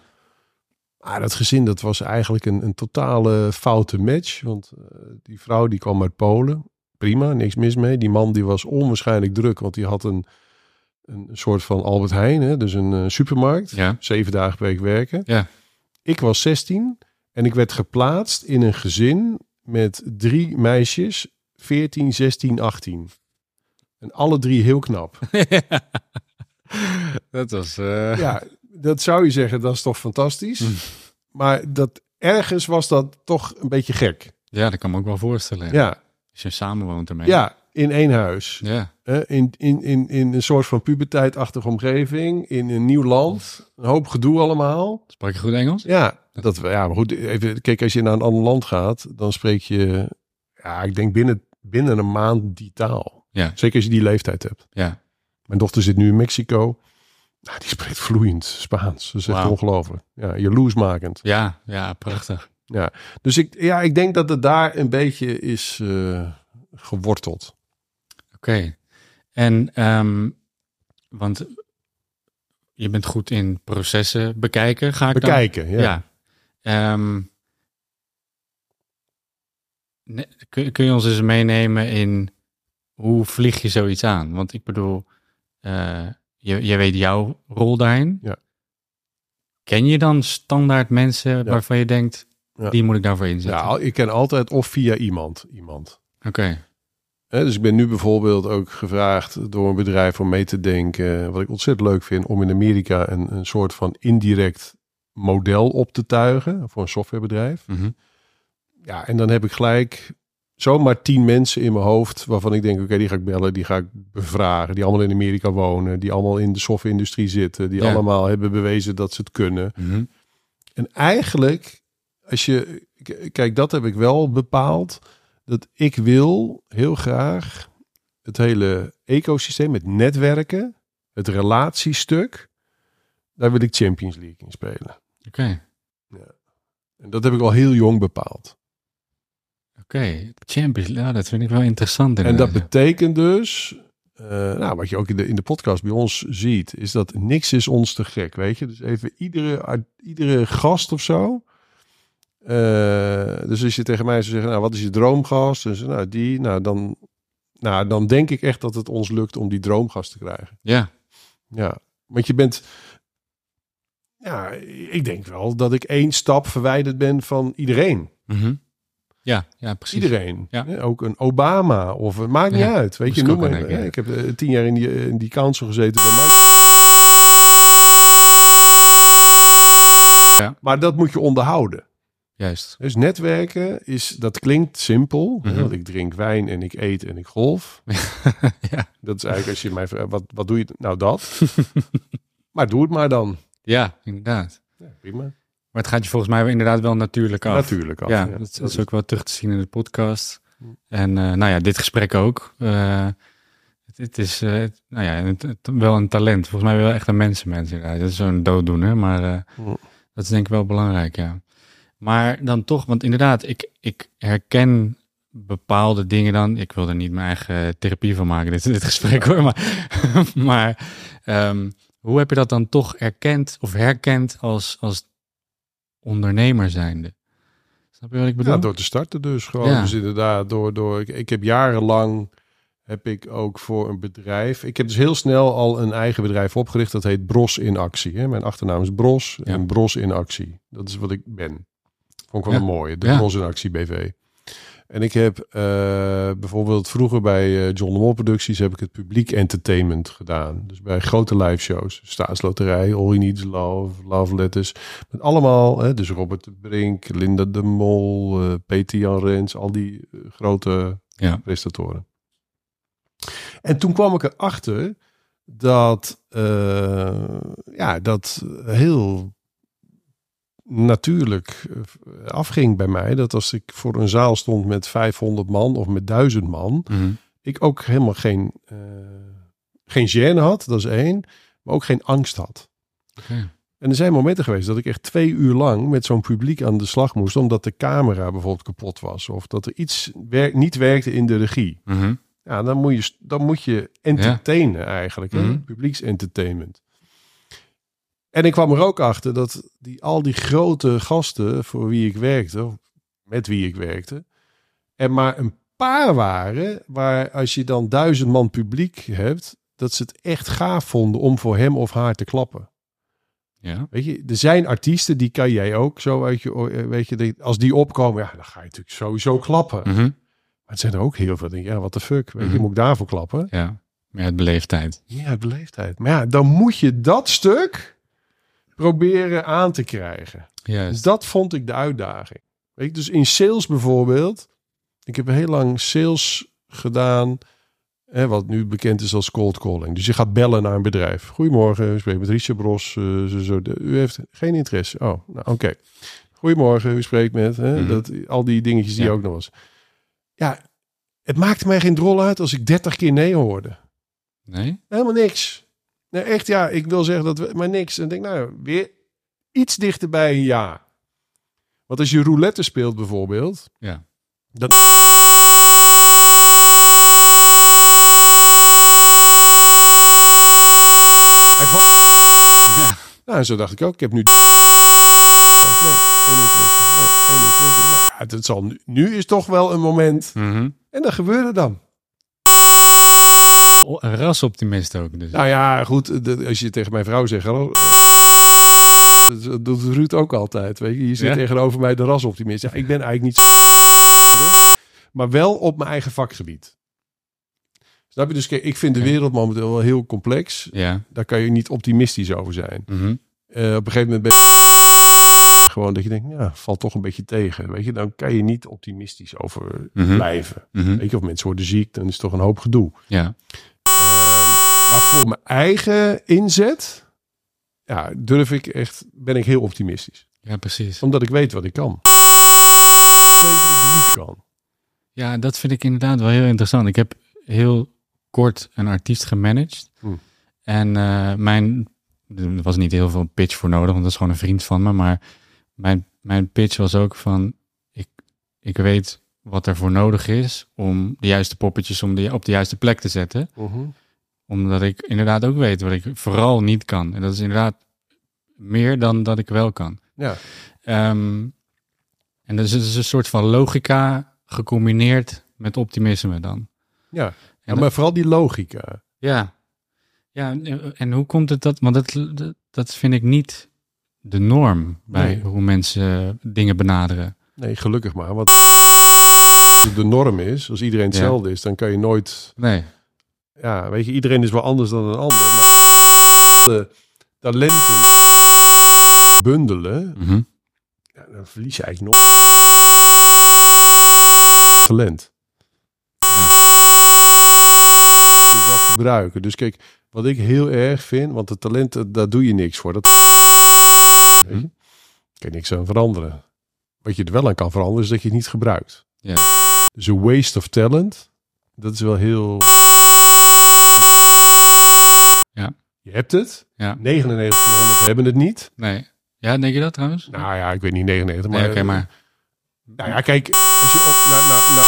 Maar dat gezin, dat was eigenlijk een, een totale foute match. Want eh, die vrouw die kwam uit Polen. Prima, niks mis mee. Die man die was onwaarschijnlijk druk. Want die had een, een soort van Albert Heijn. Hè, dus een eh, supermarkt. Ja. Zeven dagen per week werken. Ja. Ik was 16 en ik werd geplaatst in een gezin met drie meisjes. 14, 16, 18. En alle drie heel knap. dat was... eh, Ja, dat zou je zeggen, dat is toch fantastisch. Hm. Maar dat, ergens was dat toch een beetje gek. ja, dat kan me ook wel voorstellen. Ja, Als je samenwoont ermee. ja in één huis. Ja. In, in, in, in een soort van puberteitachtige omgeving. In een nieuw land. Een hoop gedoe allemaal. Sprak je goed Engels? Ja, Dat, ja, maar goed, even, kijk, als je naar een ander land gaat, dan spreek je, ja, ik denk binnen, binnen een maand die taal. Ja. Zeker als je die leeftijd hebt. Ja. Mijn dochter zit nu in Mexico. Nou, die spreekt vloeiend Spaans. Dat is echt ongelooflijk. Ja, jaloersmakend. Ja, ja, prachtig. Dus ik, ja, ik denk dat het daar een beetje is eh, geworteld. Oké. En, ehm, want je bent goed in processen bekijken, ga ik dan? Bekijken, ja. Ja. Ehm, ne- kun, kun je ons eens meenemen in hoe vlieg je zoiets aan? Want ik bedoel, eh, je, je weet jouw rol daarin. Ja. Ken je dan standaard mensen waarvan je denkt, Ja. die moet ik daarvoor inzetten? Ja, ik ken altijd of via iemand. iemand. Oké, dus ik ben nu bijvoorbeeld ook gevraagd door een bedrijf om mee te denken, wat ik ontzettend leuk vind, om in Amerika een, een soort van indirect model op te tuigen voor een softwarebedrijf. Mhm. Ja, en dan heb ik gelijk zomaar tien mensen in mijn hoofd waarvan ik denk, oké, die ga ik bellen, die ga ik bevragen, die allemaal in Amerika wonen, die allemaal in de software-industrie zitten, die Ja. allemaal hebben bewezen dat ze het kunnen. Mhm. En eigenlijk, als je, kijk, dat heb ik wel bepaald, dat ik wil heel graag het hele ecosysteem, het netwerken, het relatiestuk, daar wil ik Champions League in spelen. oké, En dat heb ik al heel jong bepaald. oké. Champions, ja, dat vind ik wel interessant. En dat betekent dus, eh, nou, wat je ook in de, in de podcast bij ons ziet, is dat niks is ons te gek, weet je. Dus even iedere, iedere gast of zo. Eh, dus als je tegen mij zou zeggen, nou, wat is je droomgast? Dus, nou, die, nou, dan, nou, dan denk ik echt dat het ons lukt om die droomgast te krijgen. Ja, Ja, want je bent, ja, ik denk wel dat ik één stap verwijderd ben van iedereen. Mhm. ja, ja, precies. Iedereen. Ja. Ook een Obama of het maakt niet Ja, uit. Weet je, ik noem maar. Ik heb eh, tien jaar in die, in die council gezeten bij Microsoft. Ja. Maar dat moet je onderhouden. Juist. Dus netwerken is, dat klinkt simpel. Mhm. Want ik drink wijn en ik eet en ik golf. ja. Dat is eigenlijk als je mij vraagt, wat, wat doe je? Nou dat. maar doe het maar dan. ja, inderdaad. Ja, prima. Maar het gaat je volgens mij inderdaad wel natuurlijk af. Natuurlijk af. Ja, ja. dat, Dat is ook wel terug te zien in de podcast. Hm. En eh, nou ja, dit gesprek ook. Eh, het, het is eh, nou ja, het- het- wel een talent. Volgens mij wel echt een mensenmens inderdaad. Dat is zo'n dooddoener, maar Hm. dat is denk ik wel belangrijk, ja. Maar dan toch, want inderdaad, ik, ik herken bepaalde dingen dan. Ik wil er niet mijn eigen therapie van maken, dit, dit gesprek hoor. Maar, maar ehm, hoe heb je dat dan toch erkend of herkend als, als ondernemer zijnde? Snap je wat ik bedoel? Ja, door te starten dus gewoon. Ja. Dus inderdaad, door, door, ik, ik heb jarenlang, heb ik ook voor een bedrijf, ik heb dus heel snel al een eigen bedrijf opgericht, dat heet Bros in Actie. Hè? Mijn achternaam is Bros Ja. en Bros in Actie. Dat is wat ik ben. Vond ik wel Ja. een mooie, de Ja. Bros in Actie BV. En ik heb eh, bijvoorbeeld vroeger bij eh, John de Mol Producties heb ik het publiek entertainment gedaan. Dus bij grote live shows, Staatsloterij, All You Need Is Love, Love Letters. Met allemaal, hè, dus Robert de Brink, Linda de Mol, eh Peter Jan Rens, al die grote Ja. presentatoren. En toen kwam ik erachter dat, ja, dat heel natuurlijk eh, afging bij mij. Dat als ik voor een zaal stond met 500 man of met 1000 man, Mhm. ik ook helemaal geen, eh geen gêne had, dat is één, maar ook geen angst had. En er zijn momenten geweest dat ik echt twee uur lang met zo'n publiek aan de slag moest, omdat de camera bijvoorbeeld kapot was of dat er iets niet werkte in de regie. Mhm. Ja, dan moet je, dan moet je entertainen eigenlijk, hè? Mhm. publieksentertainment. En ik kwam er ook achter dat die, al die grote gasten voor wie ik werkte, of met wie ik werkte, er maar een paar waren waar als je dan duizend man publiek hebt, dat ze het echt gaaf vonden om voor hem of haar te klappen. Ja. Weet je, er zijn artiesten, die kan jij ook zo uit je, eh, weet je, als die opkomen, ja, dan ga je natuurlijk sowieso klappen. Mhm. Maar het zijn er ook heel veel, ik, ja, wat de fuck, weet je, Mhm. moet ik daarvoor klappen? Ja. Het beleefdheid. Ja, beleefdheid. Maar ja, dan moet je dat stuk proberen aan te krijgen. Dus dat vond ik de uitdaging. Weet je, dus in sales bijvoorbeeld. Ik heb heel lang sales gedaan. Hè, wat nu bekend is als cold calling. Dus je gaat bellen naar een bedrijf. Goedemorgen, ik spreek met Richard Bros. eh, zo, zo. De- u heeft geen interesse. Oh, nou oké. Goedemorgen, u spreekt met. Hè? Mhm. dat, al die dingetjes die Ja. ook nog was. Ja, het maakte mij geen drol uit als ik 30 keer nee hoorde. Nee? Helemaal niks. Nee, echt ja, ik wil zeggen dat we, maar niks. En denk, nou, weer iets dichter bij een ja. Want als je roulette speelt bijvoorbeeld, Ja. dat... Hij valt... Ja. Nou, en zo dacht ik ook. Ik heb nu... Nee, geen interesse. Nee, geen interesse. Nou, het, zal nu, nu is toch wel een moment. Mhm. En dat gebeurde dan. Een rasoptimist ook dus. Nou ja, goed. de- als je tegen mijn vrouw zegt... hallo, dat, doet Ruud ook altijd. Weet je, je zit Ja? tegenover mij de rasoptimist. Ja, ik ben eigenlijk niet. Maar wel op mijn eigen vakgebied. Snap je? Dus kijk, ik vind de wereld momenteel wel heel complex. Ja. Daar kan je niet optimistisch over zijn. Mhm. Eh, op een gegeven moment ben gewoon dat je denkt, ja, valt toch een beetje tegen. Weet je, dan kan je niet optimistisch over Mhm. blijven. Mhm. Weet je, of mensen worden ziek, dan is het toch een hoop gedoe. Ja. Ehm, maar voor mijn eigen inzet, ja, durf ik echt, ben ik heel optimistisch. ja, precies. Omdat ik weet wat ik kan. Ik weet wat ik niet kan. Ja, dat vind ik inderdaad wel heel interessant. Ik heb heel kort een artiest gemanaged. Hm. En eh, mijn, er was niet heel veel pitch voor nodig, want dat is gewoon een vriend van me. Maar mijn, mijn pitch was ook van, ik, ik weet wat er voor nodig is om de juiste poppetjes om de, op de juiste plek te zetten. Omdat ik inderdaad ook weet wat ik vooral niet kan. En dat is inderdaad meer dan dat ik wel kan. Ja, Ehm, en dat is, het is een soort van logica gecombineerd met optimisme dan. ja. En ja dat- maar vooral die logica. Ja. Ja, en- en hoe komt het dat... Want dat, dat, dat vind ik niet de norm bij Nee. hoe mensen dingen benaderen. Nee, gelukkig maar. Want de norm is, als iedereen hetzelfde is, dan kan je nooit Nee. ja, weet je, iedereen is wel anders dan een ander. Maar de talenten bundelen, Mhm. ja, dan verlies je eigenlijk nog talent. Ja. Dus wel gebruiken. Dus kijk, wat ik heel erg vind, want de talenten, daar doe je niks voor. Dat je, kan je niks aan veranderen. Wat je er wel aan kan veranderen, is dat je het niet gebruikt. Ja. Dus een waste of talent, dat is wel heel... Ja. Je hebt het, Ja. 99 van 100 hebben het niet. Nee. Ja, denk je dat trouwens? Nou ja, ik weet niet 99, maar... nee, oké, maar... Nou ja, kijk, als je op naar, naar, naar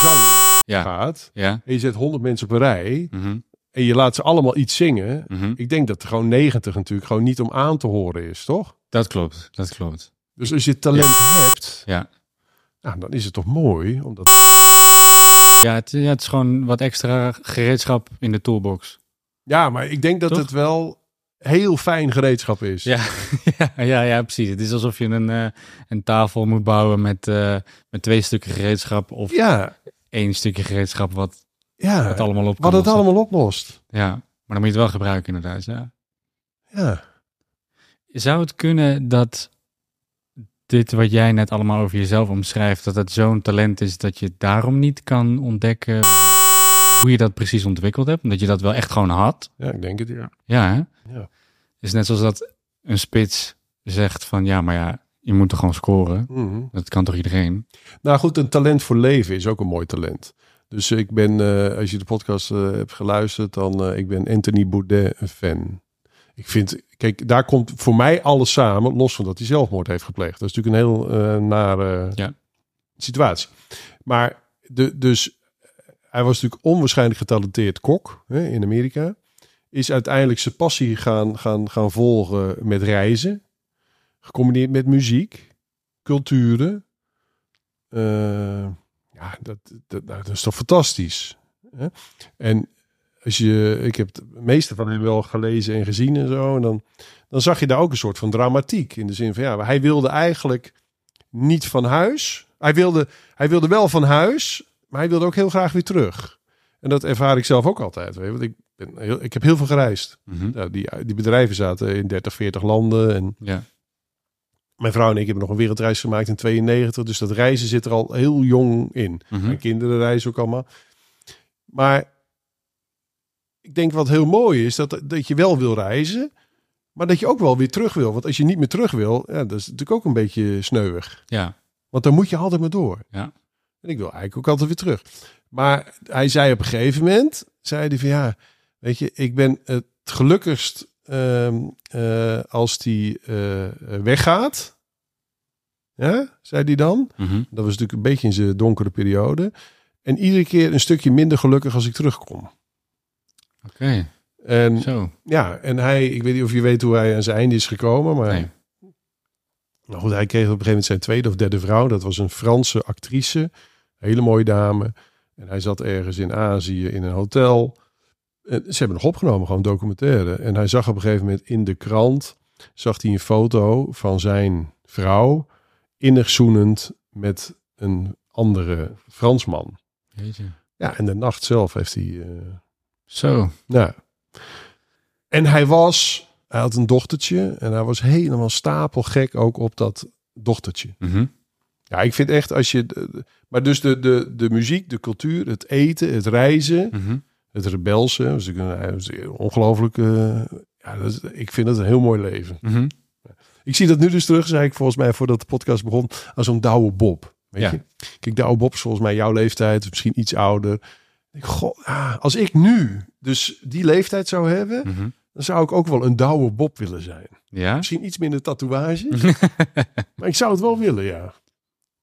zang Ja. gaat Ja. en je zet 100 mensen op een rij Mhm. en je laat ze allemaal iets zingen, Mhm. ik denk dat er gewoon 90 natuurlijk gewoon niet om aan te horen is, toch? Dat klopt. Dat klopt. Dus als je talent hebt, Ja. Nou, dan is het toch mooi, omdat Ja het, ja, het is gewoon wat extra gereedschap in de toolbox. ja, maar ik denk dat Toch? het wel heel fijn gereedschap is. Ja, ja, ja, ja, precies. Het is alsof je een, eh, een tafel moet bouwen met, eh, met twee stukken gereedschap of ja, één stukje gereedschap wat ja. het allemaal op wat het lossen. allemaal oplost. Ja, maar dan moet je het wel gebruiken inderdaad. Ja. Ja. Zou het kunnen dat dit wat jij net allemaal over jezelf omschrijft, dat het zo'n talent is dat je daarom niet kan ontdekken hoe je dat precies ontwikkeld hebt? Omdat je dat wel echt gewoon had? ja, ik denk het, ja. Ja, hè? Ja. is net zoals dat een spits zegt van ja, maar ja, je moet er gewoon scoren. Mhm. Dat kan toch iedereen? Nou goed, een talent voor leven is ook een mooi talent. Dus ik ben, eh, als je de podcast eh, hebt geluisterd, dan eh, ik ben Anthony Bourdain een fan. Ik vind, kijk, daar komt voor mij alles samen, los van dat hij zelfmoord heeft gepleegd. Dat is natuurlijk een heel eh nare Ja. situatie. Maar de, dus hij was natuurlijk onwaarschijnlijk getalenteerd kok hè, in Amerika. Is uiteindelijk zijn passie gaan, gaan, gaan volgen met reizen. Gecombineerd met muziek, culturen. Eh, ja, dat, dat, nou, dat is toch fantastisch. Hè? En als je, ik heb het meeste van hem wel gelezen en gezien en zo. En dan, dan zag je daar ook een soort van dramatiek. In de zin van, ja, hij wilde eigenlijk niet van huis. Hij wilde, hij wilde wel van huis, maar hij wilde ook heel graag weer terug. En dat ervaar ik zelf ook altijd. Weet je, want ik, ben heel, ik heb heel veel gereisd. Mhm. Ja, die, die bedrijven zaten in 30, 40 landen. En Ja. mijn vrouw en ik hebben nog een wereldreis gemaakt in 92. Dus dat reizen zit er al heel jong in. Mhm. Mijn kinderen reizen ook allemaal. Maar ik denk wat heel mooi is, dat, dat je wel wil reizen. Maar dat je ook wel weer terug wil. Want als je niet meer terug wil, ja, dat is natuurlijk ook een beetje sneuwig. Ja. Want dan moet je altijd maar door. Ja. En ik wil eigenlijk ook altijd weer terug. Maar hij zei op een gegeven moment, zei hij van ja, weet je, ik ben het gelukkigst ehm, eh, als die eh, weggaat. Ja, zei hij dan. Mhm. Dat was natuurlijk een beetje in zijn donkere periode. En iedere keer een stukje minder gelukkig als ik terugkom. Oké, En zo. ja, en hij, ik weet niet of je weet hoe hij aan zijn einde is gekomen, maar Nee. nou goed, hij kreeg op een gegeven moment zijn tweede of derde vrouw. Dat was een Franse actrice, hele mooie dame. En hij zat ergens in Azië in een hotel. En ze hebben nog opgenomen, gewoon documentaire. En hij zag op een gegeven moment in de krant, zag hij een foto van zijn vrouw innig zoenend met een andere Fransman. Jeetje. Ja, en de nacht zelf heeft hij... eh, Zo. nou, en hij was, hij had een dochtertje en hij was helemaal stapelgek ook op dat dochtertje. Mhm. Ja, ik vind echt als je, maar dus de, de, de muziek, de cultuur, het eten, het reizen, Mhm. het rebelse, dat een- dat een ongelooflijk, eh, ja, dat ik vind het een heel mooi leven. Mhm. Ik zie dat nu dus terug, zei ik volgens mij voordat de podcast begon, als zo'n Douwe Bob. Weet Ja. je? Kijk, Douwe Bob is volgens mij jouw leeftijd, misschien iets ouder. Goh, als ik nu dus die leeftijd zou hebben, Mhm. dan zou ik ook wel een Douwe Bob willen zijn. Ja? Misschien iets minder tatoeage, maar ik zou het wel willen, ja.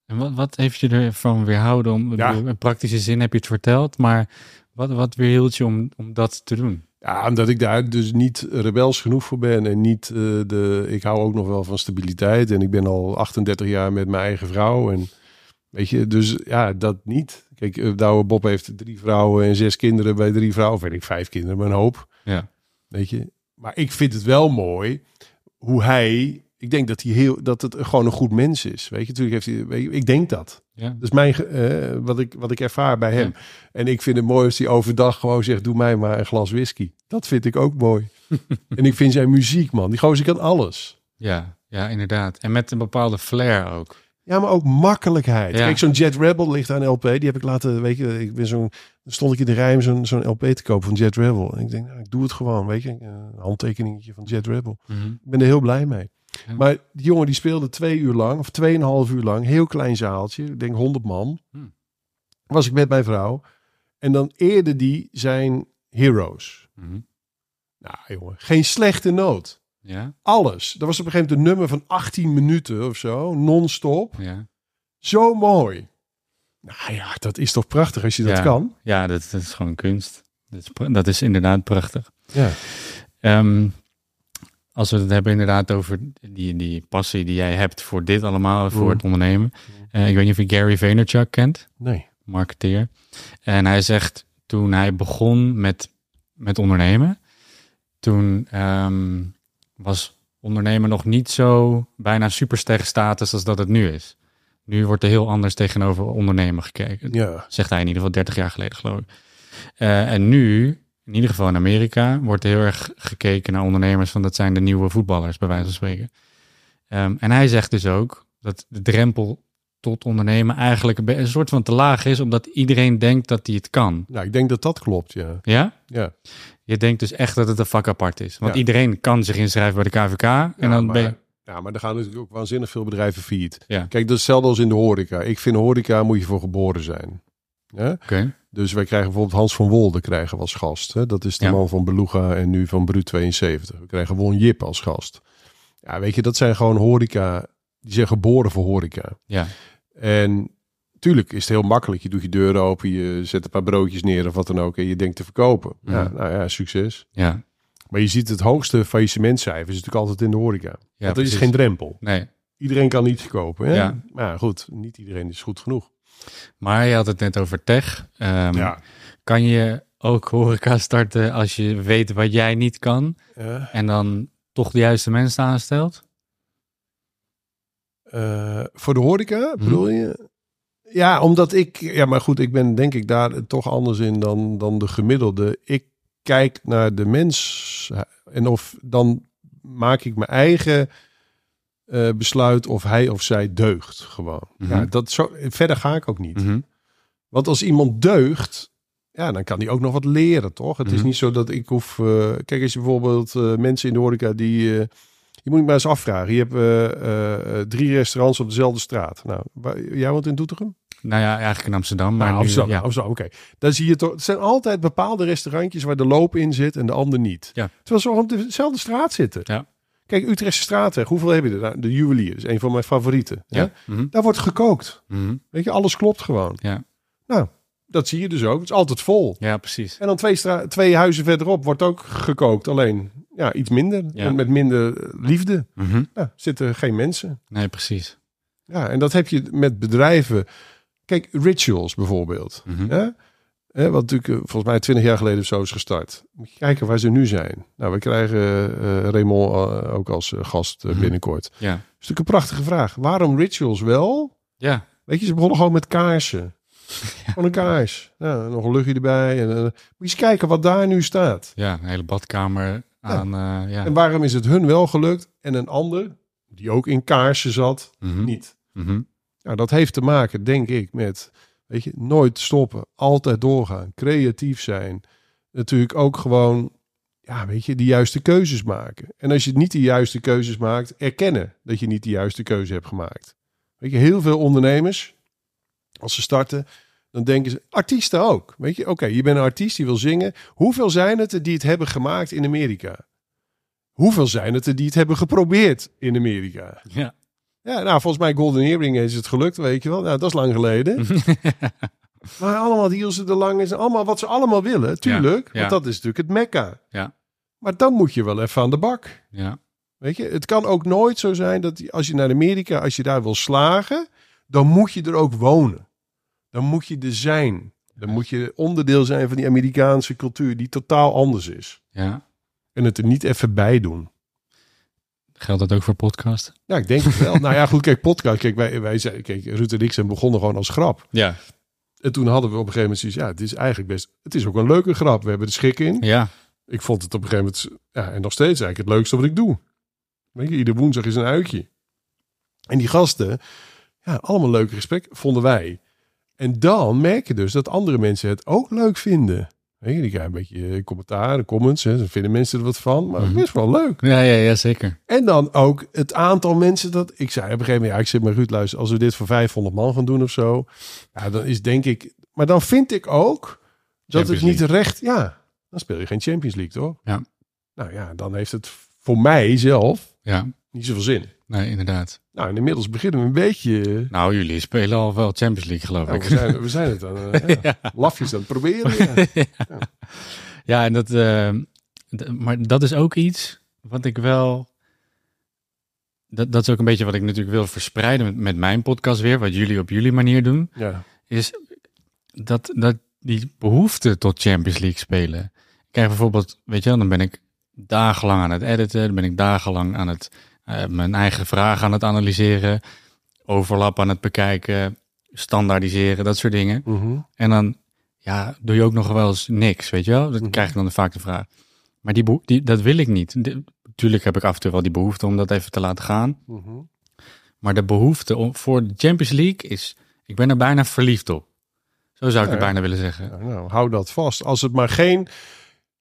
En wat, wat heeft je ervan weerhouden om, Ja. bedoel, in praktische zin heb je het verteld, maar wat, wat weerhield je om, om dat te doen? Ja, omdat ik daar dus niet rebels genoeg voor ben en niet eh, de. Ik hou ook nog wel van stabiliteit en ik ben al 38 jaar met mijn eigen vrouw en weet je, dus ja, dat niet. Kijk, eh, Douwe Bob heeft drie vrouwen en zes kinderen bij drie vrouwen, of weet ik, vijf kinderen, maar een hoop, Ja. weet je. Maar ik vind het wel mooi hoe hij. Ik denk dat hij heel dat het gewoon een goed mens is. Weet je, natuurlijk heeft hij. Ik denk dat. Ja. Dat is mijn, eh, wat, ik, wat ik ervaar bij hem. En ik vind het mooi als hij overdag gewoon zegt: Doe mij maar een glas whisky. Dat vind ik ook mooi. en ik vind zijn muziek, man. Die gozer kan alles. Ja, ja, inderdaad. En met een bepaalde flair ook. Ja, maar ook makkelijkheid. Ja. Kijk, zo'n Jet Rebel ligt aan LP. Die heb ik laten, weet je, ik ben zo'n, dan stond ik in de rij om zo'n zo'n LP te kopen van Jet Rebel. En ik denk, nou, ik doe het gewoon, weet je, een handtekeningetje van Jet Rebel. Mhm. Ik ben er heel blij mee. Ja. Maar die jongen die speelde twee uur lang, of tweeënhalf uur lang, heel klein zaaltje, ik denk 100 man. Hmm. Was ik met mijn vrouw. En dan eerde die zijn heroes. Mhm. Nou jongen, geen slechte noot. Ja, Alles. Dat was op een gegeven moment een nummer van 18 minuten of zo, non-stop. ja. Zo mooi. Nou ja, dat is toch prachtig als je dat kan. ja dat, dat is gewoon kunst. Dat is, dat is inderdaad prachtig. Ja. Ehm, als we het hebben inderdaad over die, die passie die jij hebt voor dit allemaal, voor Mm. het ondernemen. Eh, ik weet niet of je Gary Vaynerchuk kent, Nee. marketeer. En hij zegt toen hij begon met, met ondernemen, toen ehm, was ondernemen nog niet zo bijna superster status als dat het nu is. Nu wordt er heel anders tegenover ondernemen gekeken. Ja. Zegt hij in ieder geval 30 jaar geleden, geloof ik. Eh, en nu, in ieder geval in Amerika, wordt er heel erg gekeken naar ondernemers van dat zijn de nieuwe voetballers, bij wijze van spreken. Ehm, en hij zegt dus ook dat de drempel tot ondernemen eigenlijk een, soort van te laag is, omdat iedereen denkt dat hij het kan. Nou, ik denk dat dat klopt, ja. Ja? Ja. Je denkt dus echt dat het een vak apart is. Want Ja. iedereen kan zich inschrijven bij de KVK. En Ja, dan maar, ben je... Ja, maar er gaan natuurlijk ook waanzinnig veel bedrijven failliet. Ja. Kijk, dat is hetzelfde als in de horeca. Ik vind horeca moet je voor geboren zijn. Ja? Oké. Dus wij krijgen bijvoorbeeld Hans van Wolde krijgen we als gast. Hè? Dat is de Ja. man van Beluga en nu van Brut 72. We krijgen Won Jip als gast. Ja, weet je, dat zijn gewoon horeca. Die zijn geboren voor horeca. Ja. En tuurlijk is het heel makkelijk. Je doet je deur open, je zet een paar broodjes neer of wat dan ook. En je denkt te verkopen. Ja, nou ja, succes. Ja. Maar je ziet het hoogste faillissementcijfer is natuurlijk altijd in de horeca. Ja, er is geen drempel. Nee. Iedereen kan iets kopen. Hè? Ja. Maar goed, niet iedereen is goed genoeg. Maar je had het net over tech. Ehm, Kan je ook horeca starten als je weet wat jij niet kan Ja. en dan toch de juiste mensen aanstelt? Eh, voor de horeca, Mhm. bedoel je? Ja, omdat ik... Ja, maar goed, ik ben denk ik daar toch anders in dan, dan de gemiddelde. Ik kijk naar de mens en of dan maak ik mijn eigen eh, besluit of hij of zij deugt gewoon. Mhm. Ja, dat zo, verder ga ik ook niet. Mhm. Want als iemand deugt, ja, dan kan hij ook nog wat leren, toch? Het is niet zo dat ik hoef... eh, kijk, als je bijvoorbeeld eh, mensen in de horeca die... je moet je maar eens afvragen. Je hebt eh, eh, eh, drie restaurants op dezelfde straat. Nou, waar, jij woont in Doetinchem? Nou ja, eigenlijk in Amsterdam. Maar Nou, nu- Amsterdam, ja. Amsterdam, oké. Dan zie je toch... Het zijn altijd bepaalde restaurantjes waar de loop in zit en de ander niet. Ja. Terwijl ze op dezelfde straat zitten. Ja. Kijk, Utrechtse straatweg. Hoeveel heb je er? Nou, De juwelier. Is een van mijn favorieten. Ja. Mhm. Daar wordt gekookt. Mhm. Weet je, alles klopt gewoon. Ja. Nou, dat zie je dus ook. Het is altijd vol. ja, precies. En dan twee, twee huizen verderop wordt ook gekookt. Alleen ja, iets minder. Ja. En met minder liefde. Mhm. Ja, zitten geen mensen. Nee, precies. Ja, en dat heb je met bedrijven. Kijk, rituals bijvoorbeeld. Mhm. Ja? Hè, wat natuurlijk eh, volgens mij twintig jaar geleden of zo is gestart. Moet je kijken waar ze nu zijn. Nou, we krijgen eh Raymond eh, ook als gast Mhm. binnenkort. Dat is Ja. natuurlijk een prachtige vraag. Waarom rituals wel? Ja. Weet je, ze begonnen gewoon met kaarsen. Gewoon een kaars. Nou, nog een luchtje erbij. En, moet je eens kijken wat daar nu staat. Ja, een hele badkamer aan. eh, ja. En waarom is het hun wel gelukt en een ander, die ook in kaarsen zat, Mhm. niet? Mhm. Nou, dat heeft te maken, denk ik, met weet je, nooit stoppen, altijd doorgaan, creatief zijn. Natuurlijk ook gewoon, ja, weet je, de juiste keuzes maken. En als je niet de juiste keuzes maakt, erkennen dat je niet de juiste keuze hebt gemaakt. Weet je, heel veel ondernemers, als ze starten, dan denken ze, artiesten ook. Weet je, oké, je bent een artiest die wil zingen. Hoeveel zijn het er die het hebben gemaakt in Amerika? Hoeveel zijn het er die het hebben geprobeerd in Amerika? Ja. Ja, nou, volgens mij Golden Earring is het gelukt, weet je wel. Nou, dat is lang geleden. maar allemaal die als ze er lang is, en allemaal wat ze allemaal willen, tuurlijk. ja. Want dat is natuurlijk het mekka. Ja. Maar dan moet je wel even aan de bak. ja. Weet je, het kan ook nooit zo zijn dat als je naar Amerika, als je daar wil slagen, dan moet je er ook wonen. Dan moet je er zijn. Dan moet je onderdeel zijn van die Amerikaanse cultuur die totaal anders is. ja. En het er niet even bij doen. Geldt dat ook voor podcast? Ja, ik denk het wel. nou ja, goed, kijk, podcast. Kijk, wij, wij zijn, kijk, Ruud en ik zijn begonnen gewoon als grap. Ja. En toen hadden we op een gegeven moment zoiets, ja, het is eigenlijk best, het is ook een leuke grap. We hebben er schik in. Ja. Ik vond het op een gegeven moment, ja, en nog steeds eigenlijk het leukste wat ik doe. Weet je, iedere woensdag is een uitje. En die gasten, ja, allemaal leuke gesprek, vonden wij. En dan merk je dus dat andere mensen het ook leuk vinden. Weet je, die krijgen een beetje eh, commentaar, comments, hè, dan vinden mensen er wat van, maar het Mhm. is wel leuk. Ja, ja, ja, zeker. En dan ook het aantal mensen dat... Ik zei op een gegeven moment, ja, ik zit met Ruud, luister, als we dit voor 500 man gaan doen of zo, ja, dan is denk ik... Maar dan vind ik ook dat het niet recht... Ja, dan speel je geen Champions League, toch? Ja. Nou ja, dan heeft het voor mij zelf Ja. niet zoveel zin. Nee, inderdaad. Nou, en inmiddels beginnen we een beetje... Nou, jullie spelen al wel Champions League, geloof Nou, ik. we, zijn, we zijn het aan, eh, ja, lafjes aan het proberen. Ja. Ja, en dat, eh, d- maar dat is ook iets wat ik wel. Dat, dat is ook een beetje wat ik natuurlijk wil verspreiden met, met mijn podcast weer, wat jullie op jullie manier doen. ja. Is dat, dat die behoefte tot Champions League spelen. Ik krijg bijvoorbeeld, weet je wel, dan ben ik dagenlang aan het editen, dan ben ik dagenlang aan het eh, mijn eigen vragen aan het analyseren, overlap aan het bekijken, standaardiseren, dat soort dingen. Mhm. En dan ja, doe je ook nog wel eens niks, weet je wel? Dan Mhm. krijg ik dan vaak de vraag. Maar die, die, dat wil ik niet. Natuurlijk heb ik af en toe wel die behoefte om dat even te laten gaan. Mhm. Maar de behoefte om, voor de Champions League is... Ik ben er bijna verliefd op. Zo zou ik Ja, het bijna willen zeggen. Nou, hou dat vast. Als het maar geen.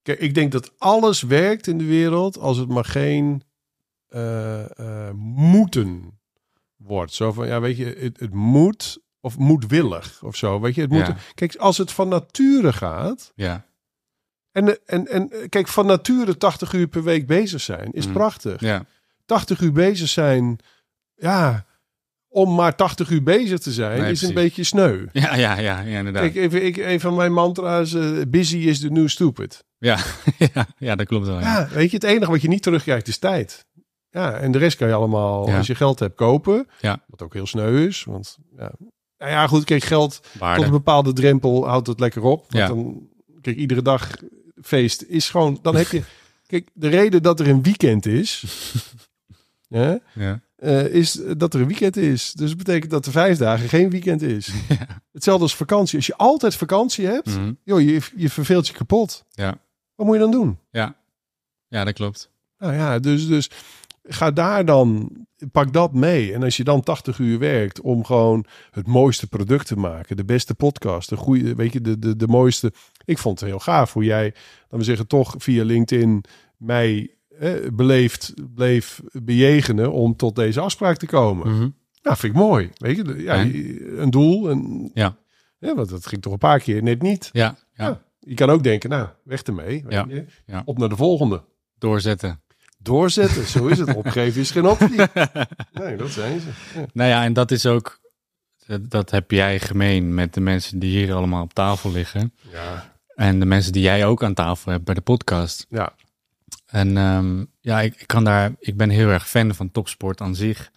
Kijk, ik denk dat alles werkt in de wereld als het maar geen eh, moeten wordt. Zo van, ja, weet je, het, het moet of moedwillig of zo. Weet je, het moet. Ja. Kijk, als het van nature gaat. Ja, En, en, en kijk, van nature 80 uur per week bezig zijn is Mhm. prachtig. ja, 80 uur bezig zijn, ja, om maar 80 uur bezig te zijn, Nee, is een beetje sneu. ja, ja, ja, ja inderdaad. Kijk, even, ik, een van mijn mantra's, eh, busy is the new stupid. Ja, ja, ja, dat klopt wel. Ja. Ja, weet je, het enige wat je niet terugkrijgt is tijd. Ja, en de rest kan je allemaal, Ja. als je geld hebt, kopen. Ja. Wat ook heel sneu is, want ja. Nou ja, goed, kijk, geld Waarde. tot een bepaalde drempel houdt het lekker op. Want Ja. dan, kijk, iedere dag feest is gewoon, dan heb je, kijk, de reden dat er een weekend is, hè, Ja. eh, is dat er een weekend is. Dus dat betekent dat er vijf dagen geen weekend is. Hetzelfde als vakantie. Als je altijd vakantie hebt, Mhm. joh, je, je verveelt je kapot. Ja. Wat moet je dan doen? ja, ja, dat klopt. Nou ja, dus, dus ga daar dan, pak dat mee. En als je dan 80 uur werkt om gewoon het mooiste product te maken, de beste podcast, de goede, weet je, de, de, de mooiste. ik vond het heel gaaf hoe jij, laten we zeggen, toch via LinkedIn mij eh, beleefd bleef bejegenen om tot deze afspraak te komen. Mhm. Nou, vind ik mooi. Weet je, ja, En? een doel. Ja. ja, want dat ging toch een paar keer net niet. Ja, ja, Ja. Je kan ook denken, nou, weg ermee. weet Ja, je. ja. Op naar de volgende. doorzetten. Doorzetten, zo is het. Opgeven is geen optie. Nee, dat zijn ze. Ja. Nou ja, en dat is ook, dat, heb jij gemeen met de mensen die hier allemaal op tafel liggen. Ja. En de mensen die jij ook aan tafel hebt bij de podcast. ja. En ehm, ja, ik, ik kan daar, ik ben heel erg fan van topsport aan zich.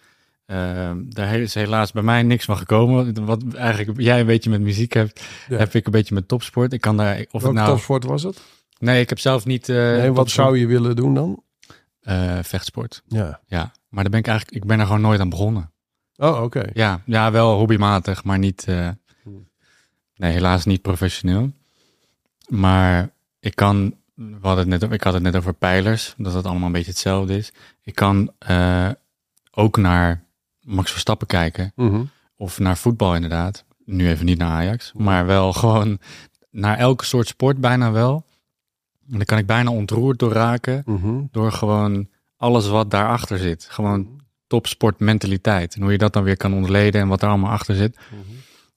Ehm, daar is helaas bij mij niks van gekomen. Wat eigenlijk jij een beetje met muziek hebt, Ja. heb ik een beetje met topsport. Ik kan daar, of nou, topsport was het? nee, ik heb zelf niet. eh nee, wat topsport. zou je willen doen dan? Eh, vechtsport. Ja. Ja, maar daar ben ik eigenlijk, ik ben er gewoon nooit aan begonnen. Oh, oké. Ja, ja, wel hobbymatig, maar niet. eh, Hmm. nee, helaas niet professioneel. Maar ik kan. We hadden het net, ik had het net over pijlers, dat het allemaal een beetje hetzelfde is. Ik kan eh, ook naar Max Verstappen kijken. Mhm. Of naar voetbal inderdaad. Nu even niet naar Ajax. Maar wel gewoon naar elke soort sport bijna wel. En daar kan ik bijna ontroerd door raken. Mhm. Door gewoon alles wat daarachter zit. Gewoon topsportmentaliteit. En hoe je dat dan weer kan ontleden en wat er allemaal achter zit. Mhm.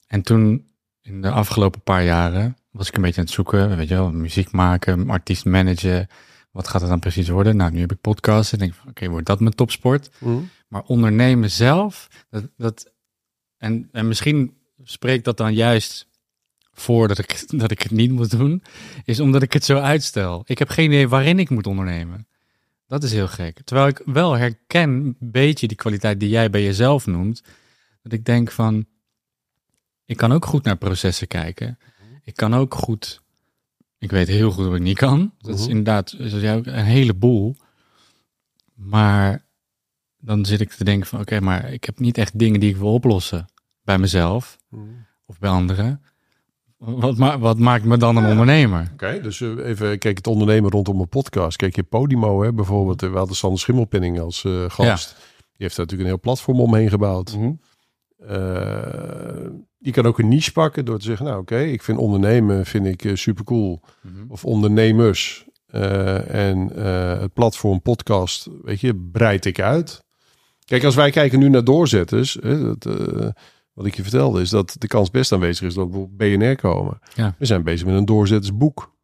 En toen, in de afgelopen paar jaren, was ik een beetje aan het zoeken. Weet je wel, muziek maken, artiest managen. Wat gaat het dan precies worden? Nou, nu heb ik podcasts en denk oké, wordt dat mijn topsport? Mhm. Maar ondernemen zelf, dat, dat, en, en misschien spreekt dat dan juist voor dat ik, dat ik het niet moet doen, is omdat ik het zo uitstel. Ik heb geen idee waarin ik moet ondernemen. Dat is heel gek. Terwijl ik wel herken een beetje die kwaliteit die jij bij jezelf noemt. Dat ik denk van, ik kan ook goed naar processen kijken. Ik kan ook goed, ik weet heel goed wat ik niet kan. Dat is Mhm. inderdaad, zoals jij ook, een heleboel. Maar dan zit ik te denken van, oké, maar ik heb niet echt dingen die ik wil oplossen. Bij mezelf Mhm. of bij anderen. Wat, ma wat maakt me dan een ondernemer? Oké, dus eh, even kijk het ondernemen rondom een podcast. Kijk je Podimo, hè, bijvoorbeeld. eh, We hadden Sander Schimmelpenning als eh, gast. Die heeft daar natuurlijk een heel platform omheen gebouwd. Eh, je kan ook een niche pakken door te zeggen, nou oké, ik vind ondernemen vind ik super cool. Of ondernemers. En het platform podcast, weet je, breid ik uit. Kijk, als wij kijken nu naar doorzetters, dat, wat ik je vertelde, is dat de kans best aanwezig is dat we op BNR komen. Ja. We zijn bezig met een doorzettersboek.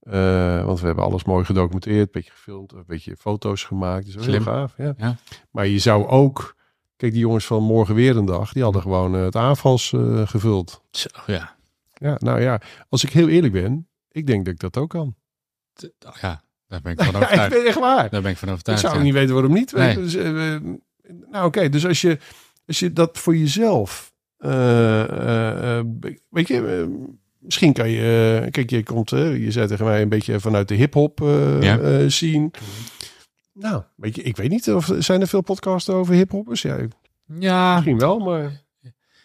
Eh, want we hebben alles mooi gedocumenteerd, een beetje gefilmd, een beetje foto's gemaakt. Dus heel gaaf. Ja. Ja. Maar je zou ook, kijk, die jongens van Morgen Weer een Dag, die hadden gewoon eh, het aanvals eh, gevuld. Zo, ja. Ja, nou ja, als ik heel eerlijk ben, ik denk dat ik dat ook kan. T- ja, daar ben ik van Ja, ik overtuigd. ben echt waar. Daar ben ik van Ik overtuigd. zou ja. niet weten waarom niet. Nee. Dus, nou oké, dus als je, als je dat voor jezelf, eh, eh, eh, weet je, misschien kan je, kijk, je komt, je zei tegen mij een beetje vanuit de hip-hop eh Ja. eh, zien. Nou, weet je, ik weet niet of zijn er veel podcasts over hip-hoppers? Ja, Ja, misschien wel, maar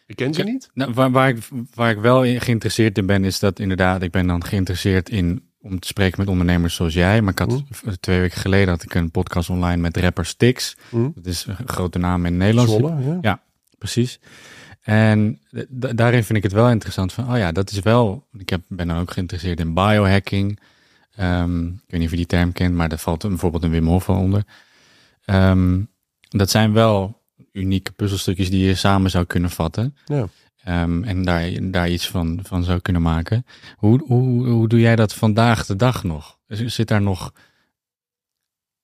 ik ken ze niet. Nou, waar, waar, ik, waar ik wel in geïnteresseerd in ben, is dat inderdaad, ik ben dan geïnteresseerd in om te spreken met ondernemers zoals jij. Maar ik had v- twee weken geleden had ik een podcast online met rapper Stix. Hm. Dat is een grote naam in Nederland. Zwolle, ja. Ja. Precies. En daarin vind ik het wel interessant van, oh ja, dat is wel, ik heb, ben dan ook geïnteresseerd in biohacking. Ehm, ik weet niet of je die term kent, maar daar valt bijvoorbeeld een Wim Hof onder. Ehm, dat zijn wel unieke puzzelstukjes die je samen zou kunnen vatten. Ja. Ehm, en daar, daar iets van, van zou kunnen maken. Hoe, hoe, hoe doe jij dat vandaag de dag nog? Zit daar nog,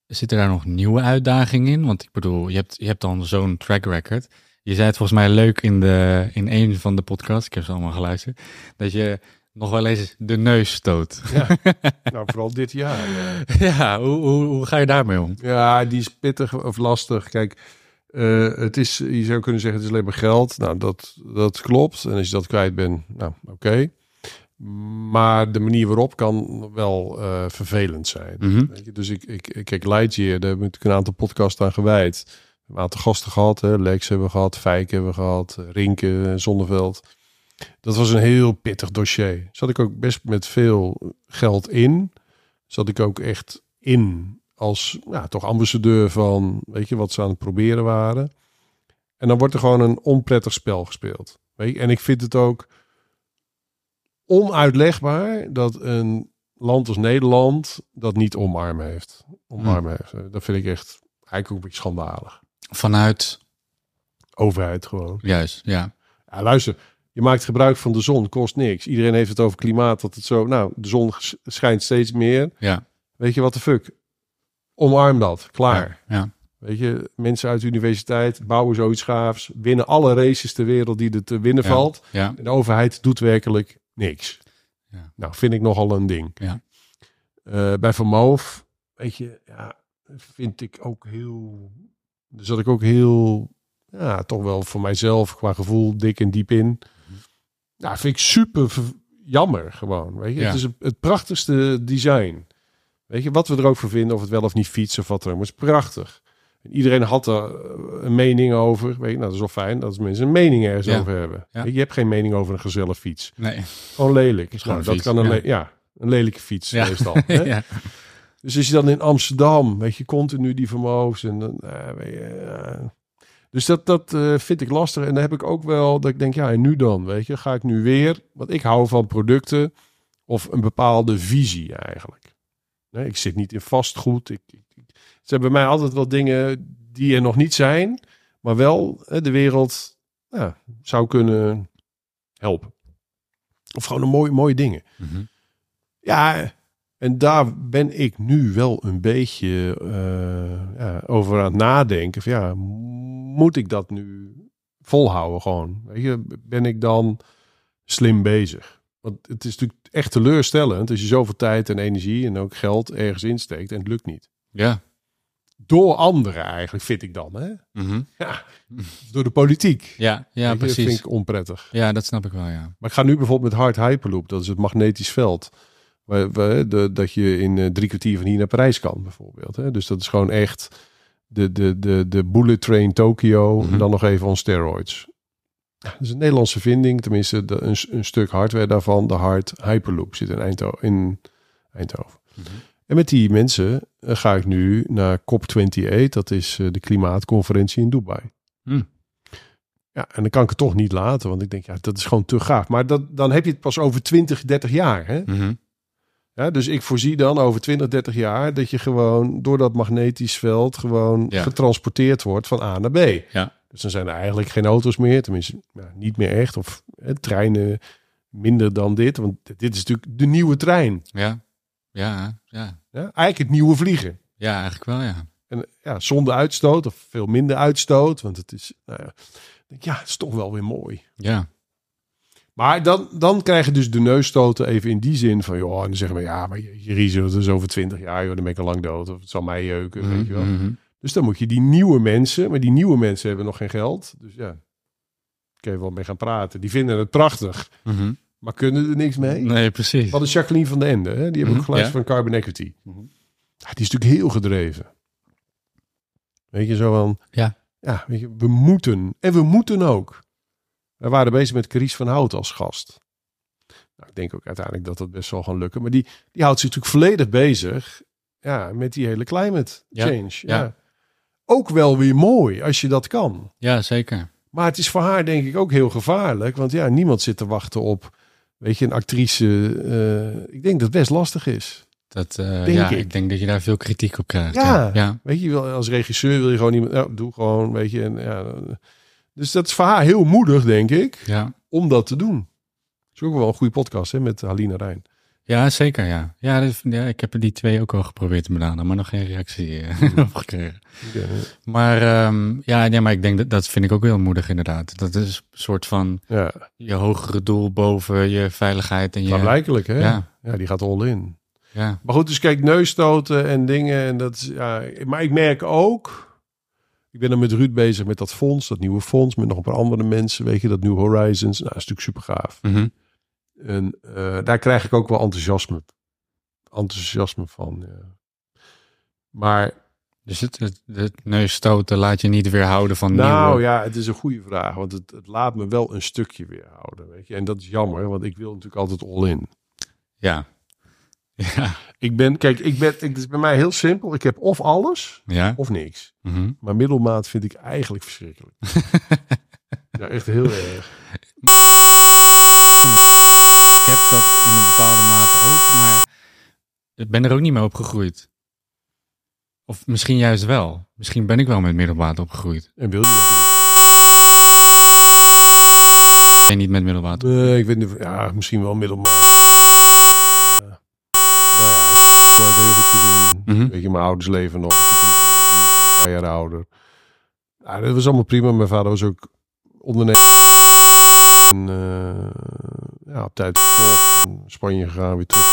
zitten daar nog nieuwe uitdagingen in? Want ik bedoel, je hebt, je hebt dan zo'n track record. Je zei het volgens mij leuk in, de, in een van de podcasts, ik heb ze allemaal geluisterd, dat je nog wel eens de neus stoot. Ja. nou, vooral dit jaar. ja. ja, hoe, hoe, hoe ga je daarmee om? Ja, die is pittig of lastig. Kijk, eh, het is, je zou kunnen zeggen, het is alleen maar geld. Nou, dat, dat klopt. En als je dat kwijt bent, nou, oké. Maar de manier waarop kan wel eh, vervelend zijn. Mhm. Weet je, dus ik, ik, ik kijk, Lightyear, daar hebben we natuurlijk een aantal podcasts aan gewijd. Een aantal gasten gehad. Hè. Lex hebben we gehad, Fijk hebben we gehad, Rinke, Zonneveld. Dat was een heel pittig dossier. Zat ik ook best met veel geld in. Zat ik ook echt in als ja, toch ambassadeur van, weet je, wat ze aan het proberen waren. En dan wordt er gewoon een onprettig spel gespeeld. Weet je? En ik vind het ook onuitlegbaar dat een land als Nederland dat niet omarmen heeft. Omarmen heeft. Dat vind ik echt eigenlijk ook een beetje schandalig. Vanuit, Overheid gewoon. juist, ja. Ja, luister, je maakt gebruik van de zon, kost niks. Iedereen heeft het over klimaat, dat het zo... Nou, de zon sch- schijnt steeds meer. Ja, Weet je wat de fuck? Omarm dat. Klaar. ja. Weet je, mensen uit de universiteit bouwen zoiets gaafs. Winnen alle races ter wereld die er te winnen Ja. valt. ja. En de overheid doet werkelijk niks. Ja. Nou, vind ik nogal een ding. Ja. Eh, bij Van Moof, weet je, ja, vind ik ook heel... Daar zat ik ook heel, ja, toch wel voor mijzelf qua gevoel dik en diep in. Ja, vind ik super jammer gewoon. Weet je, het is het prachtigste design. Weet je, wat we er ook voor vinden, of het wel of niet fietsen of wat dan ook, is prachtig. En iedereen had er eh, een mening over. Weet je, nou, dat is wel fijn dat mensen een mening ergens Ja. over hebben. Ja. Je, hebt geen mening over een gezellig fiets. Nee. Gewoon lelijk. Nou, dat fiets, kan een, ja. een lelijke fiets Ja. meestal. hè? Dus als je dan in Amsterdam, weet je, continu die vermogens en dan, eh, ja. Dus dat, dat eh, vind ik lastig. En dan heb ik ook wel dat ik denk, ja, en nu dan, weet je, ga ik nu weer, want ik hou van producten of een bepaalde visie eigenlijk. Nee, ik zit niet in vastgoed. Ik, ik, ik- het zijn bij mij altijd wel dingen die er nog niet zijn, maar wel hè, de wereld ja, zou kunnen helpen. Of gewoon een mooie, mooie dingen. Mhm. Ja, en daar ben ik nu wel een beetje eh, ja, over aan het nadenken. Van, ja, moet ik dat nu volhouden gewoon? Weet je, ben ik dan slim bezig? Want het is natuurlijk echt teleurstellend als je zoveel tijd en energie en ook geld ergens insteekt en het lukt niet. Ja. Door anderen eigenlijk, vind ik dan. Hè? Mhm. Door de politiek. Ja, ja, Dat precies. vind ik onprettig. Ja, dat snap ik wel, ja. Maar ik ga nu bijvoorbeeld met Hard Hyperloop. Dat is het magnetisch veld. Waar, waar, de, dat je in eh, drie kwartier van hier naar Parijs kan, bijvoorbeeld. Hè? Dus dat is gewoon echt de, de, de, de bullet train Tokyo. Mhm. En dan nog even on steroids. Dat is een Nederlandse vinding. Tenminste, de, een, een stuk hardware daarvan. De Hard Hyperloop zit in, Eindho in Eindhoven. Mhm. En met die mensen eh, ga ik nu naar COP28. Dat is eh, de klimaatconferentie in Dubai. Hm. Ja, en dan kan ik het toch niet laten, want ik denk, ja, dat is gewoon te gaaf. Maar dat, dan heb je het pas over 20, 30 jaar. Hè? Mhm. Ja, dus ik voorzie dan over 20, 30 jaar dat je gewoon door dat magnetisch veld gewoon Ja. getransporteerd wordt van A naar B. Ja. Dus dan zijn er eigenlijk geen auto's meer, tenminste ja, niet meer echt. Of hè, treinen minder dan dit, want dit is natuurlijk de nieuwe trein. Ja. Ja, ja. Ja? Eigenlijk het nieuwe vliegen. Ja, eigenlijk wel, ja. En ja, zonder uitstoot of veel minder uitstoot, want het is, nou ja, ja, het is toch wel weer mooi. Ja. Maar dan, dan krijg je dus de neusstoten even in die zin van... joh, en dan zeggen we, ja, maar je, je dat is over twintig jaar... joh, dan ben ik al lang dood of het zal mij jeuken, weet je wel. Mhm. Dus dan moet je die nieuwe mensen... maar die nieuwe mensen hebben nog geen geld. Dus ja, kun je wel mee gaan praten. Die vinden het prachtig, Mhm. maar kunnen er niks mee. Nee, precies. Wat is Jacqueline van den Ende? Hè? Die hebben ook Mhm, geluisterd ja. van Carbon Equity. Mhm. Ja, die is natuurlijk heel gedreven. Weet je, zo van... Ja. Ja, weet je, we moeten. En we moeten ook. We waren bezig met Carice van Hout als gast. Nou, ik denk ook uiteindelijk dat dat best wel gaan lukken. Maar die, die houdt zich natuurlijk volledig bezig ja, met die hele climate Ja, change. Ja. ja. Ook wel weer mooi als je dat kan. Ja, zeker. Maar het is voor haar denk ik ook heel gevaarlijk. Want ja, niemand zit te wachten op, weet je, een actrice. eh, ik denk dat het best lastig is. Dat, Denk ja, ik. ik. denk dat je daar veel kritiek op krijgt. Ja. Ja. ja. Weet je, wel, als regisseur wil je gewoon iemand, nou, doe gewoon, weet je. En, ja, dus dat is voor haar heel moedig, denk ik, Ja. om dat te doen. Het is ook wel een goede podcast hè, met Halina Rijn. Ja, zeker, ja. Ja, dat- ja, ik heb die twee ook al geprobeerd te benaderen, maar nog geen reactie eh, op gekregen. Ja, Maar ehm, ja, nee, maar ik denk dat dat vind ik ook heel moedig inderdaad. Dat is een soort van je hogere doel boven je veiligheid en je... klaarblijkelijk, hè? Ja. Ja, die gaat all in. ja, Maar goed, dus kijk, neusstoten en dingen. En dat ja, maar ik merk ook, ik ben er met Ruud bezig met dat fonds, dat nieuwe fonds, met nog een paar andere mensen, weet je, dat New Horizons. Nou, dat is natuurlijk super gaaf. Mhm. En eh, daar krijg ik ook wel enthousiasme, enthousiasme van. Ja. Maar Dus het, het, het neusstoten laat je niet weerhouden van nou nieuwe... ja, het is een goede vraag, want het, het laat me wel een stukje weerhouden, weet je. En dat is jammer, want ik wil natuurlijk altijd all in. Ja. Ja. Ik ben, kijk, ik ben, het is bij mij heel simpel. Ik heb of alles Ja. of niks. Mhm. Maar middelmaat vind ik eigenlijk verschrikkelijk. ja, echt heel erg. Ik heb dat Ik ben er ook niet mee opgegroeid. Of misschien juist wel. Misschien ben ik wel met middelwater opgegroeid. En wil je dat niet? En niet met middelwater. Nee, ik weet niet. Ja, misschien wel middelmaat. Ja. Nou ja, ik uit een heel goed gezin. Mhm. Weet je, mijn ouders leven nog. Ik heb een een paar jaar ouder. Ja, dat was allemaal prima. Mijn vader was ook ondernemer. En, eh, ja, tijd. In Spanje gegaan, weer terug.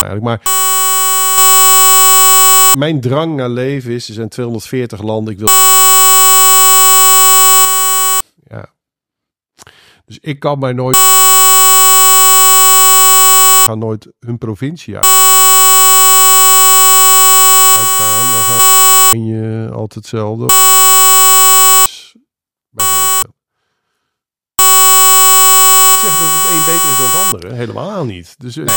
Eigenlijk, maar mijn drang naar leven is, er zijn 240 landen. Ik wil. Ja. Dus ik kan mij nooit. Ik ga nooit hun provincie uit. Uitgaan, dan gaan je altijd hetzelfde. Zeg dat het een beter is dan het andere. Helemaal niet. Dus eh, Nee.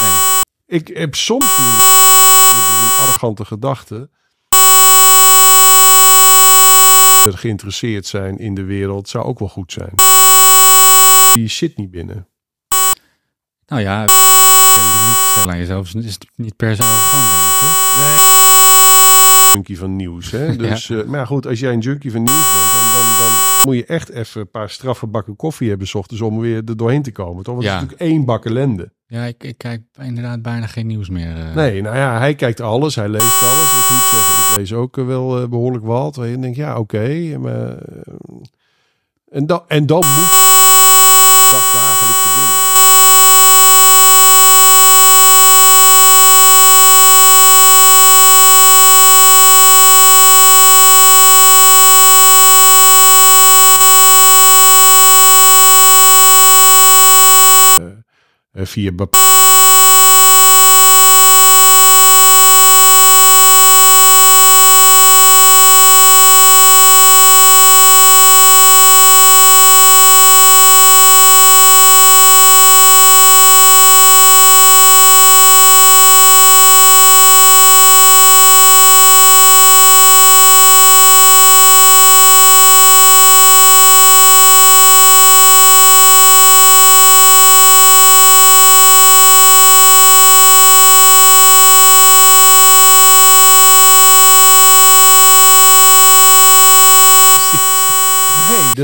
Nee. ik heb soms nu. Dat is een arrogante gedachte. Er geïnteresseerd zijn in de wereld zou ook wel goed zijn. Die zit niet binnen. Nou ja, een limiet stellen aan jezelf is niet per se arrogant, denk ik, toch? Junkie van nieuws, hè? Dus, eh, maar goed, als jij een junkie van nieuws bent, dan, dan, dan moet je echt even een paar straffe bakken koffie hebben, ochtends, om weer er doorheen te komen. Toch? Want Ja. het is natuurlijk één bak ellende. Ja, ik, ik kijk inderdaad bijna geen nieuws meer. eh. Nee, nou ja, hij kijkt alles, hij leest alles. Ik moet zeggen, ik lees ook eh, wel eh, behoorlijk wat. En je denkt, ja, oké. maar, en, dan, en dan moet je dingen. Eh, via bep- Nee,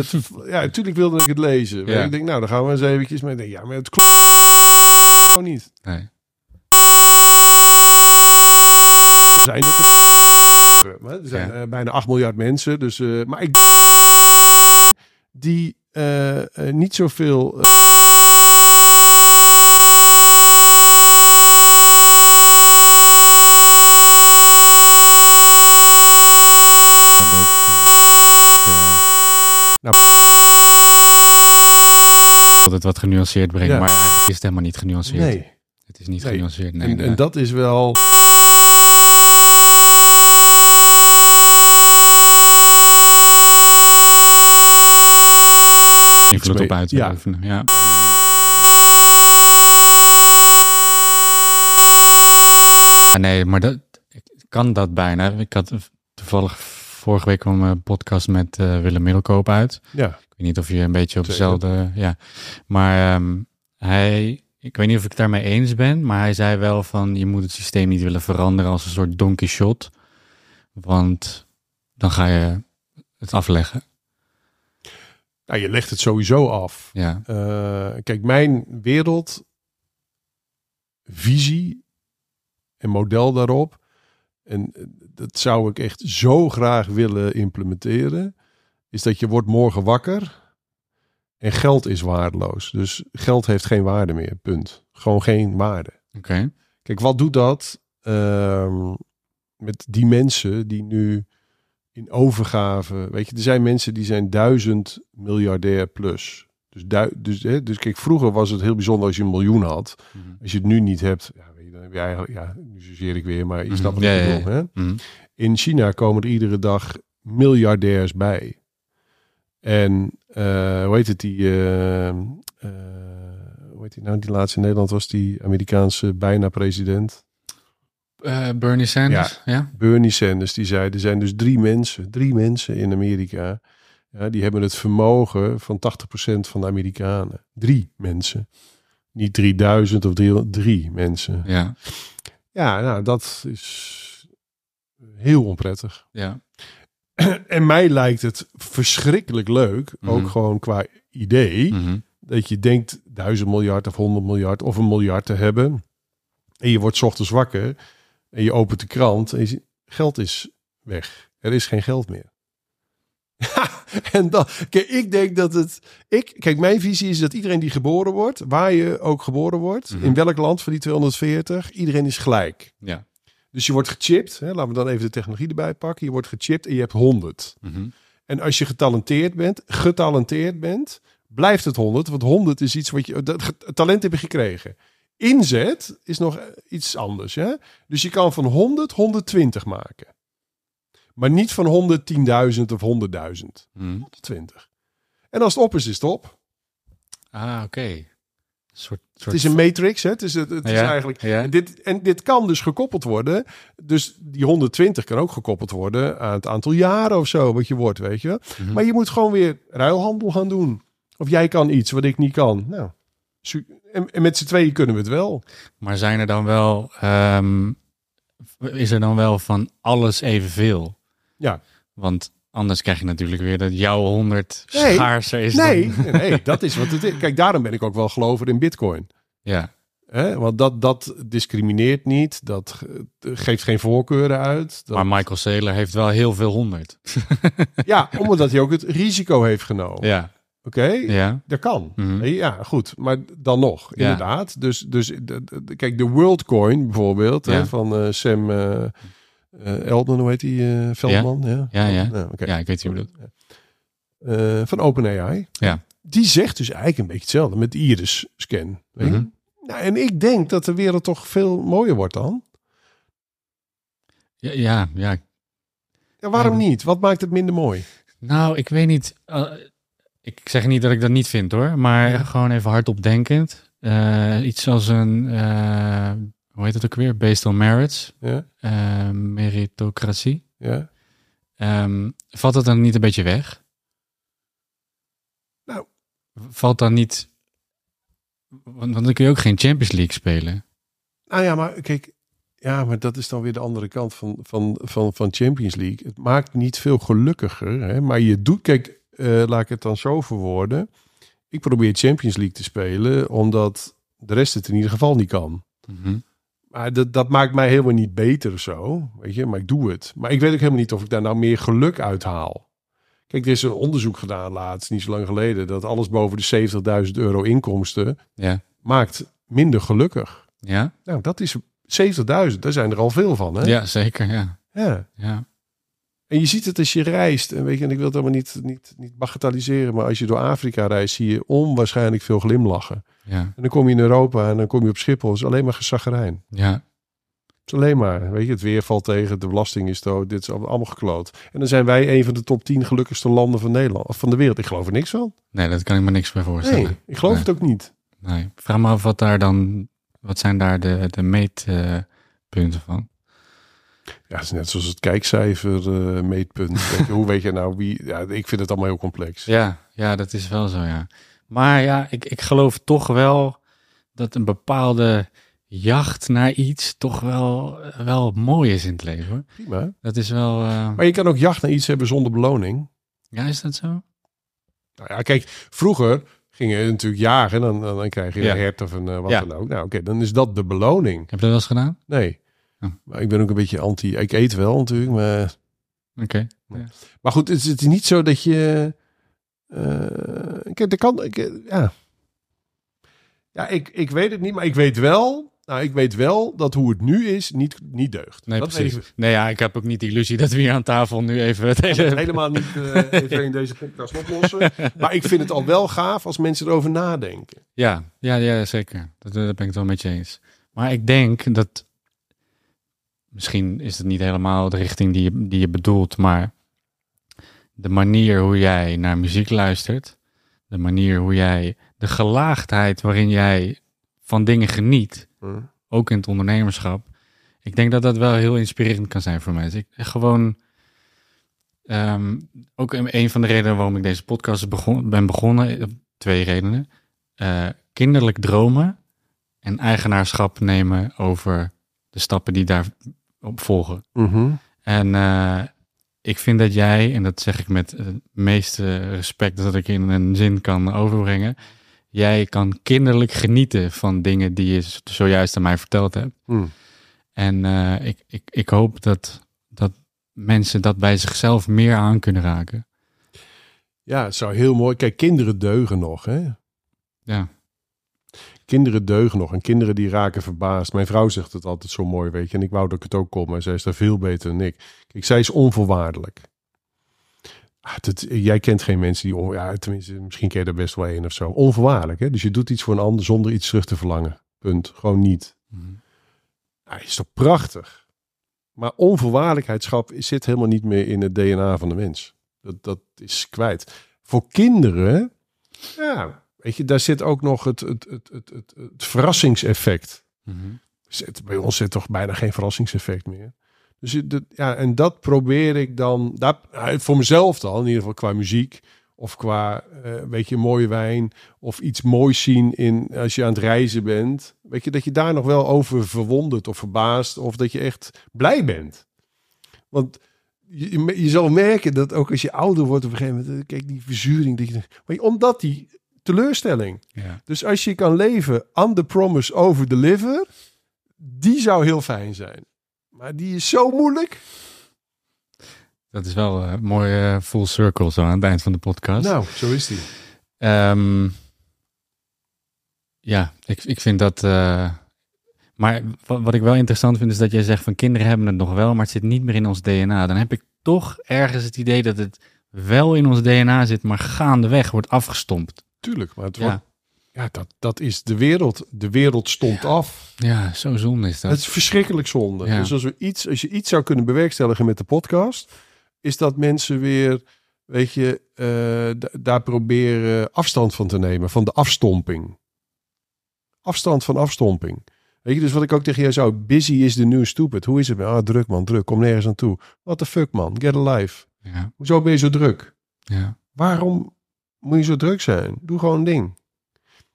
dat, ja, natuurlijk wilde ik het lezen. Maar Ja. Ik denk, nou, dan gaan we eens eventjes mee. Denk, Ja, maar het klopt gewoon niet. Nee. Zijn dat er... Er zijn Ja. eh, bijna 8 miljard mensen. Dus, eh, maar ik... Die eh, niet zoveel... eh, We hebben ook eh, Nou. Altijd wat genuanceerd brengen, Ja. maar eigenlijk is het helemaal niet genuanceerd. nee. Het is niet Nee. genuanceerd. Nee, en, dat is wel... invloed op uit te ja. oefenen. Ja. Ja, nee, maar dat, kan dat bijna. Ik had toevallig vorige week kwam een podcast met eh, Willem Middelkoop uit. Ja, Ik weet niet of je een beetje op dezelfde... Ja, maar ehm, hij... Ik weet niet of ik het daarmee eens ben, maar hij zei wel van... je moet het systeem niet willen veranderen als een soort Don Quixote. Want dan ga je het afleggen. nou, je legt het sowieso af. Ja, Eh, kijk, mijn wereldvisie en model daarop. En eh, dat zou ik echt zo graag willen implementeren. Is dat je wordt morgen wakker en geld is waardeloos. Dus geld heeft geen waarde meer, punt. Gewoon geen waarde. oké. Kijk, wat doet dat ehm, met die mensen die nu in overgave... Weet je, er zijn mensen die zijn duizend miljardair plus. Dus, du dus, hè, dus kijk, vroeger was het heel bijzonder als je een miljoen had. Mhm. Als je het nu niet hebt, ja, weet je, dan heb je eigenlijk... Ja, nu zozeer ik weer, maar je snapt wat Ja, ik ja, bedoel. Hè? Mhm. In China komen er iedere dag miljardairs bij. En eh, hoe heet het, die... eh, eh, hoe heet die nou? Die laatste in Nederland was die Amerikaanse bijna president. Eh, Bernie Sanders, ja. Bernie Sanders, die zei, er zijn dus drie mensen, drie mensen in Amerika, ja, die hebben het vermogen van 80% van de Amerikanen. Drie mensen. Niet 3000 of drie, drie mensen. Ja, Ja, nou, dat is heel onprettig. ja. En mij lijkt het verschrikkelijk leuk, ook Mhm. gewoon qua idee, Mhm. dat je denkt 1000 miljard of 100 miljard of een miljard te hebben. En je wordt 's ochtends wakker en je opent de krant en je ziet, geld is weg. Er is geen geld meer. en dan, kijk, ik denk dat het, ik, kijk, mijn visie is dat iedereen die geboren wordt, waar je ook geboren wordt, Mhm. in welk land van die 240, iedereen is gelijk. Ja. Dus je wordt gechipt, hè, laten we dan even de technologie erbij pakken. Je wordt gechipt en je hebt 100. Mhm. En als je getalenteerd bent, getalenteerd bent, blijft het 100. Want 100 is iets wat je, dat talent heb je gekregen. Inzet is nog iets anders. Hè? Dus je kan van 100 120 maken. Maar niet van 100 10.000 of 100.000. Mhm. 120. En als het op is, is het op. Ah, oké. Soort, soort Het is een matrix. Hè? Het is, het, het is eigenlijk. ja. En, dit, en dit kan dus gekoppeld worden. Dus die 120 kan ook gekoppeld worden aan het aantal jaren of zo wat je wordt, weet je. wel. Mhm. Maar je moet gewoon weer ruilhandel gaan doen. Of jij kan iets wat ik niet kan. Nou, en, en met z'n tweeën kunnen we het wel. Maar zijn er dan wel, ehm, is er dan wel van alles evenveel? Ja. Want anders krijg je natuurlijk weer dat jouw 100 Nee. schaarser is Nee, dan... nee, dat is wat het is. Kijk, daarom ben ik ook wel gelover in bitcoin. Ja? Want dat, dat discrimineert niet. Dat ge- geeft geen voorkeuren uit. Dat- maar Michael Saylor heeft wel heel veel 100. Ja, omdat hij ook het risico heeft genomen. Ja, Oké? ja. Dat kan. Mhm. Ja, goed. Maar dan nog, Ja. inderdaad. Dus, dus kijk, de WorldCoin bijvoorbeeld van eh, Sam eh eh, Eldman, hoe heet die? eh, Veldman? Ja, Ja, ja. Nou. Ja, ik weet wie je bedoelt. Eh, van OpenAI. Ja. Die zegt dus eigenlijk een beetje hetzelfde met iris scan. Weet? Mhm. nou, en ik denk dat de wereld toch veel mooier wordt dan. Ja, ja, ja. Ja, waarom niet? Wat maakt het minder mooi? Nou, ik weet niet. ik zeg niet dat ik dat niet vind hoor, maar gewoon even hardop denkend. Iets als een, hoe heet het ook weer? Based on merits, Ja, eh, meritocratie. ja. Ehm, valt dat dan niet een beetje weg? Nou. Valt dan niet... Want, want dan kun je ook geen Champions League spelen. Nou ja, maar kijk, ja, maar dat is dan weer de andere kant van, van, van, van Champions League. Het maakt niet veel gelukkiger, hè? maar je doet, kijk, eh, laat ik het dan zo verwoorden. Ik probeer Champions League te spelen, omdat de rest het in ieder geval niet kan. Mhm. Maar dat, dat maakt mij helemaal niet beter of zo, weet je, maar ik doe het. Maar ik weet ook helemaal niet of ik daar nou meer geluk uit haal. Kijk, er is een onderzoek gedaan laatst, niet zo lang geleden, dat alles boven de 70.000 euro inkomsten Ja. maakt minder gelukkig. Ja? Nou, dat is 70.000. Daar zijn er al veel van, hè? ja, zeker. Ja. Ja. Ja. En je ziet het als je reist. En weet je, en ik wil het allemaal niet, niet, niet bagatelliseren. Maar als je door Afrika reist, zie je onwaarschijnlijk veel glimlachen. Ja. En dan kom je in Europa en dan kom je op Schiphol. Het is alleen maar gezaggerijn. Ja. Het is alleen maar, weet je, het weer valt tegen, de belasting is dood. Dit is allemaal gekloot. En dan zijn wij een van de top 10 gelukkigste landen van Nederland. Of van de wereld. Ik geloof er niks van. Nee, dat kan ik me niks bij voorstellen. Nee, ik geloof Nee. het ook niet. Nee. Vraag me af wat daar dan, wat zijn daar de, de meetpunten van? Ja, het is net zoals het kijkcijfer eh, je, hoe weet je nou wie... Ja, ik vind het allemaal heel complex. Ja, ja, dat is wel zo, ja. Maar ja, ik, ik geloof toch wel dat een bepaalde jacht naar iets toch wel, wel mooi is in het leven. Hoor. Prima. Dat is wel... eh, Maar je kan ook jacht naar iets hebben zonder beloning. Ja, is dat zo? Nou ja, kijk, vroeger ging je natuurlijk jagen. Dan, dan, dan krijg je Ja. een hert of een eh, wat Ja. dan ook. Nou oké, dan is dat de beloning. Heb je dat wel eens gedaan? Nee. Maar ik ben ook een beetje anti... Ik eet wel natuurlijk, maar... Oké. Maar goed, het is, het is niet zo dat je... eh kijk, er kan... Ik, eh, ja, ja ik, ik weet het niet, maar ik weet wel... Nou, ik weet wel dat hoe het nu is niet, niet deugt. Nee, dat precies. weet ik Nee, ja, ik heb ook niet de illusie dat we hier aan tafel nu even het hele... helemaal niet eh, even in deze podcast oplossen. Maar ik vind het al wel gaaf als mensen erover nadenken. Ja, ja, ja zeker. Dat, dat ben ik het wel met je eens. Maar ik denk dat... Misschien is het niet helemaal de richting die je, die je bedoelt, maar de manier hoe jij naar muziek luistert, de manier hoe jij, de gelaagdheid waarin jij van dingen geniet, Hm. ook in het ondernemerschap. Ik denk dat dat wel heel inspirerend kan zijn voor mensen. Ik gewoon, ehm, ook een van de redenen waarom ik deze podcast begon, ben begonnen, twee redenen. Eh, kinderlijk dromen en eigenaarschap nemen over de stappen die daarop volgen. Mhm. En eh, ik vind dat jij, en dat zeg ik met het meeste respect dat ik in een zin kan overbrengen, jij kan kinderlijk genieten van dingen die je zojuist aan mij verteld hebt. Mm. En eh, ik, ik, ik hoop dat, dat mensen dat bij zichzelf meer aan kunnen raken. Ja, het zou heel mooi. Kijk, kinderen deugen nog, hè? Ja, Kinderen deugen nog en kinderen die raken verbaasd. Mijn vrouw zegt het altijd zo mooi, weet je. En ik wou dat ik het ook kon, maar zij is daar veel beter dan ik. Kijk, zij is onvoorwaardelijk. Ah, dat, jij kent geen mensen die... On, ja, tenminste, misschien ken je er best wel één of zo. Onvoorwaardelijk, hè. Dus je doet iets voor een ander zonder iets terug te verlangen. Punt. Gewoon niet. Ja, is toch prachtig? Maar onvoorwaardelijkheidschap zit helemaal niet meer in het DNA van de mens. Dat, dat is kwijt. Voor kinderen, ja, weet je, daar zit ook nog het, het, het, het, het, het verrassingseffect. Mhm. Zit, bij ons zit toch bijna geen verrassingseffect meer. Dus dat, ja, en dat probeer ik dan, nou, voor mezelf dan, in ieder geval qua muziek. Of qua, weet je, mooie wijn. Of iets moois zien in, als je aan het reizen bent. Weet je, dat je daar nog wel over verwondert of verbaast. Of dat je echt blij bent. Want je, je, je zal merken dat ook als je ouder wordt op een gegeven moment. Kijk, die verzuring. Dat je, maar omdat die teleurstelling. ja. Dus als je kan leven under promise over deliver, die zou heel fijn zijn. Maar die is zo moeilijk. dat is wel een mooie full circle zo aan het eind van de podcast. Nou, zo is die. Ehm, ja, ik, ik vind dat. eh, maar wat, wat ik wel interessant vind, is dat jij zegt van kinderen hebben het nog wel, maar het zit niet meer in ons DNA. Dan heb ik toch ergens het idee dat het wel in ons DNA zit, maar gaandeweg wordt afgestompt. Tuurlijk, maar het Ja, wordt, ja, dat, dat is de wereld. De wereld stond af. ja zo zonde is dat. Het is verschrikkelijk zonde. Ja. Dus als, we iets, als je iets zou kunnen bewerkstelligen met de podcast, is dat mensen weer, weet je, eh, da- daar proberen afstand van te nemen, van de afstomping. Afstand van afstomping. Weet je, dus wat ik ook tegen jou zou, busy is the new stupid. Hoe is het? Ah, druk man, druk. Kom nergens aan toe. What the fuck man, get a life. Ja, Hoezo ben je zo druk? ja, Waarom moet je zo druk zijn? Doe gewoon een ding.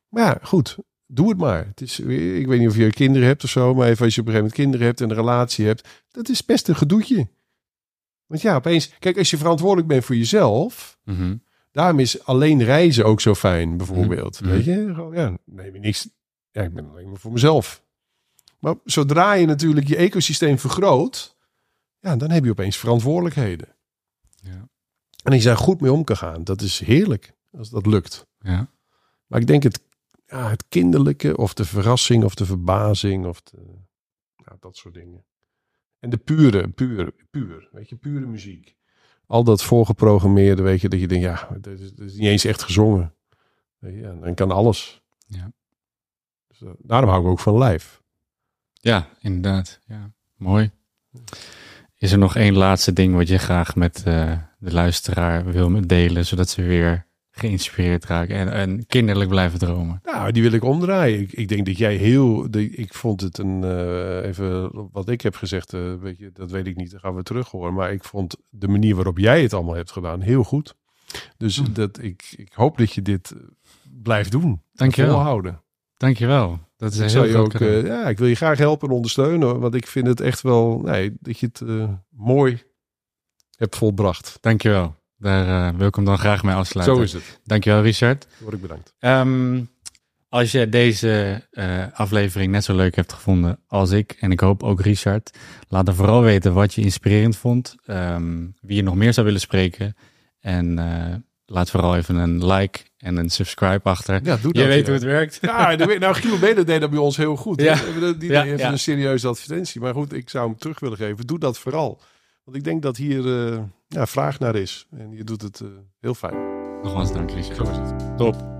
Maar ja, goed. Doe het maar. Het is, ik weet niet of je kinderen hebt of zo, maar even als je op een gegeven moment kinderen hebt en een relatie hebt, dat is best een gedoetje. Want ja, opeens, kijk, als je verantwoordelijk bent voor jezelf, mhm, daarom is alleen reizen ook zo fijn, bijvoorbeeld. Mhm. Weet je, gewoon, ja, neem je niks. Ja, ik ben alleen maar voor mezelf. Maar zodra je natuurlijk je ecosysteem vergroot, ja, dan heb je opeens verantwoordelijkheden. Ja, En die zijn goed mee om kan gaan. Dat is heerlijk als dat lukt. ja. Maar ik denk het, ja, het kinderlijke of de verrassing of de verbazing of de, nou, dat soort dingen. En de pure, puur, puur, weet je, pure muziek. Al dat voorgeprogrammeerde, weet je, dat je denkt, ja, dat is, dat is niet eens echt gezongen. En dan kan alles. Ja. Dus, eh, daarom hou ik ook van live. Ja, inderdaad. Ja, mooi. Is er nog één laatste ding wat je graag met eh, de luisteraar wil delen, zodat ze weer geïnspireerd raken en, en kinderlijk blijven dromen? Nou, die wil ik omdraaien. Ik, ik denk dat jij heel. De, ik vond het een. eh, even wat ik heb gezegd, eh, weet je, dat weet ik niet. Dan gaan we terug horen. Maar ik vond de manier waarop jij het allemaal hebt gedaan heel goed. Dus Hm. dat, ik, ik hoop dat je dit blijft doen. Dankjewel. Volhouden. Dankjewel. Dat is Ik, heel je ook, eh, ja, ik wil je graag helpen en ondersteunen. Want ik vind het echt wel. Nee, dat je het mooi hebt volbracht. Dankjewel. Daar eh, wil ik hem dan graag mee afsluiten. Zo is het. Dankjewel, Richard. Word ik bedankt. Ehm, als je deze eh, aflevering net zo leuk hebt gevonden als ik, en ik hoop ook Richard, laat dan vooral weten wat je inspirerend vond, ehm, wie je nog meer zou willen spreken. En eh, laat vooral even een like en een subscribe achter. Ja, doe dat. je weet ja. hoe het werkt. Ja, nou, Giel Beder deed dat bij ons heel goed. Ja. Die Ja, even ja. een serieuze advertentie. Maar goed, ik zou hem terug willen geven. Doe dat vooral. Want ik denk dat hier eh, ja, vraag naar is. En je doet het eh, heel fijn. Nogmaals dank, Richard. Top.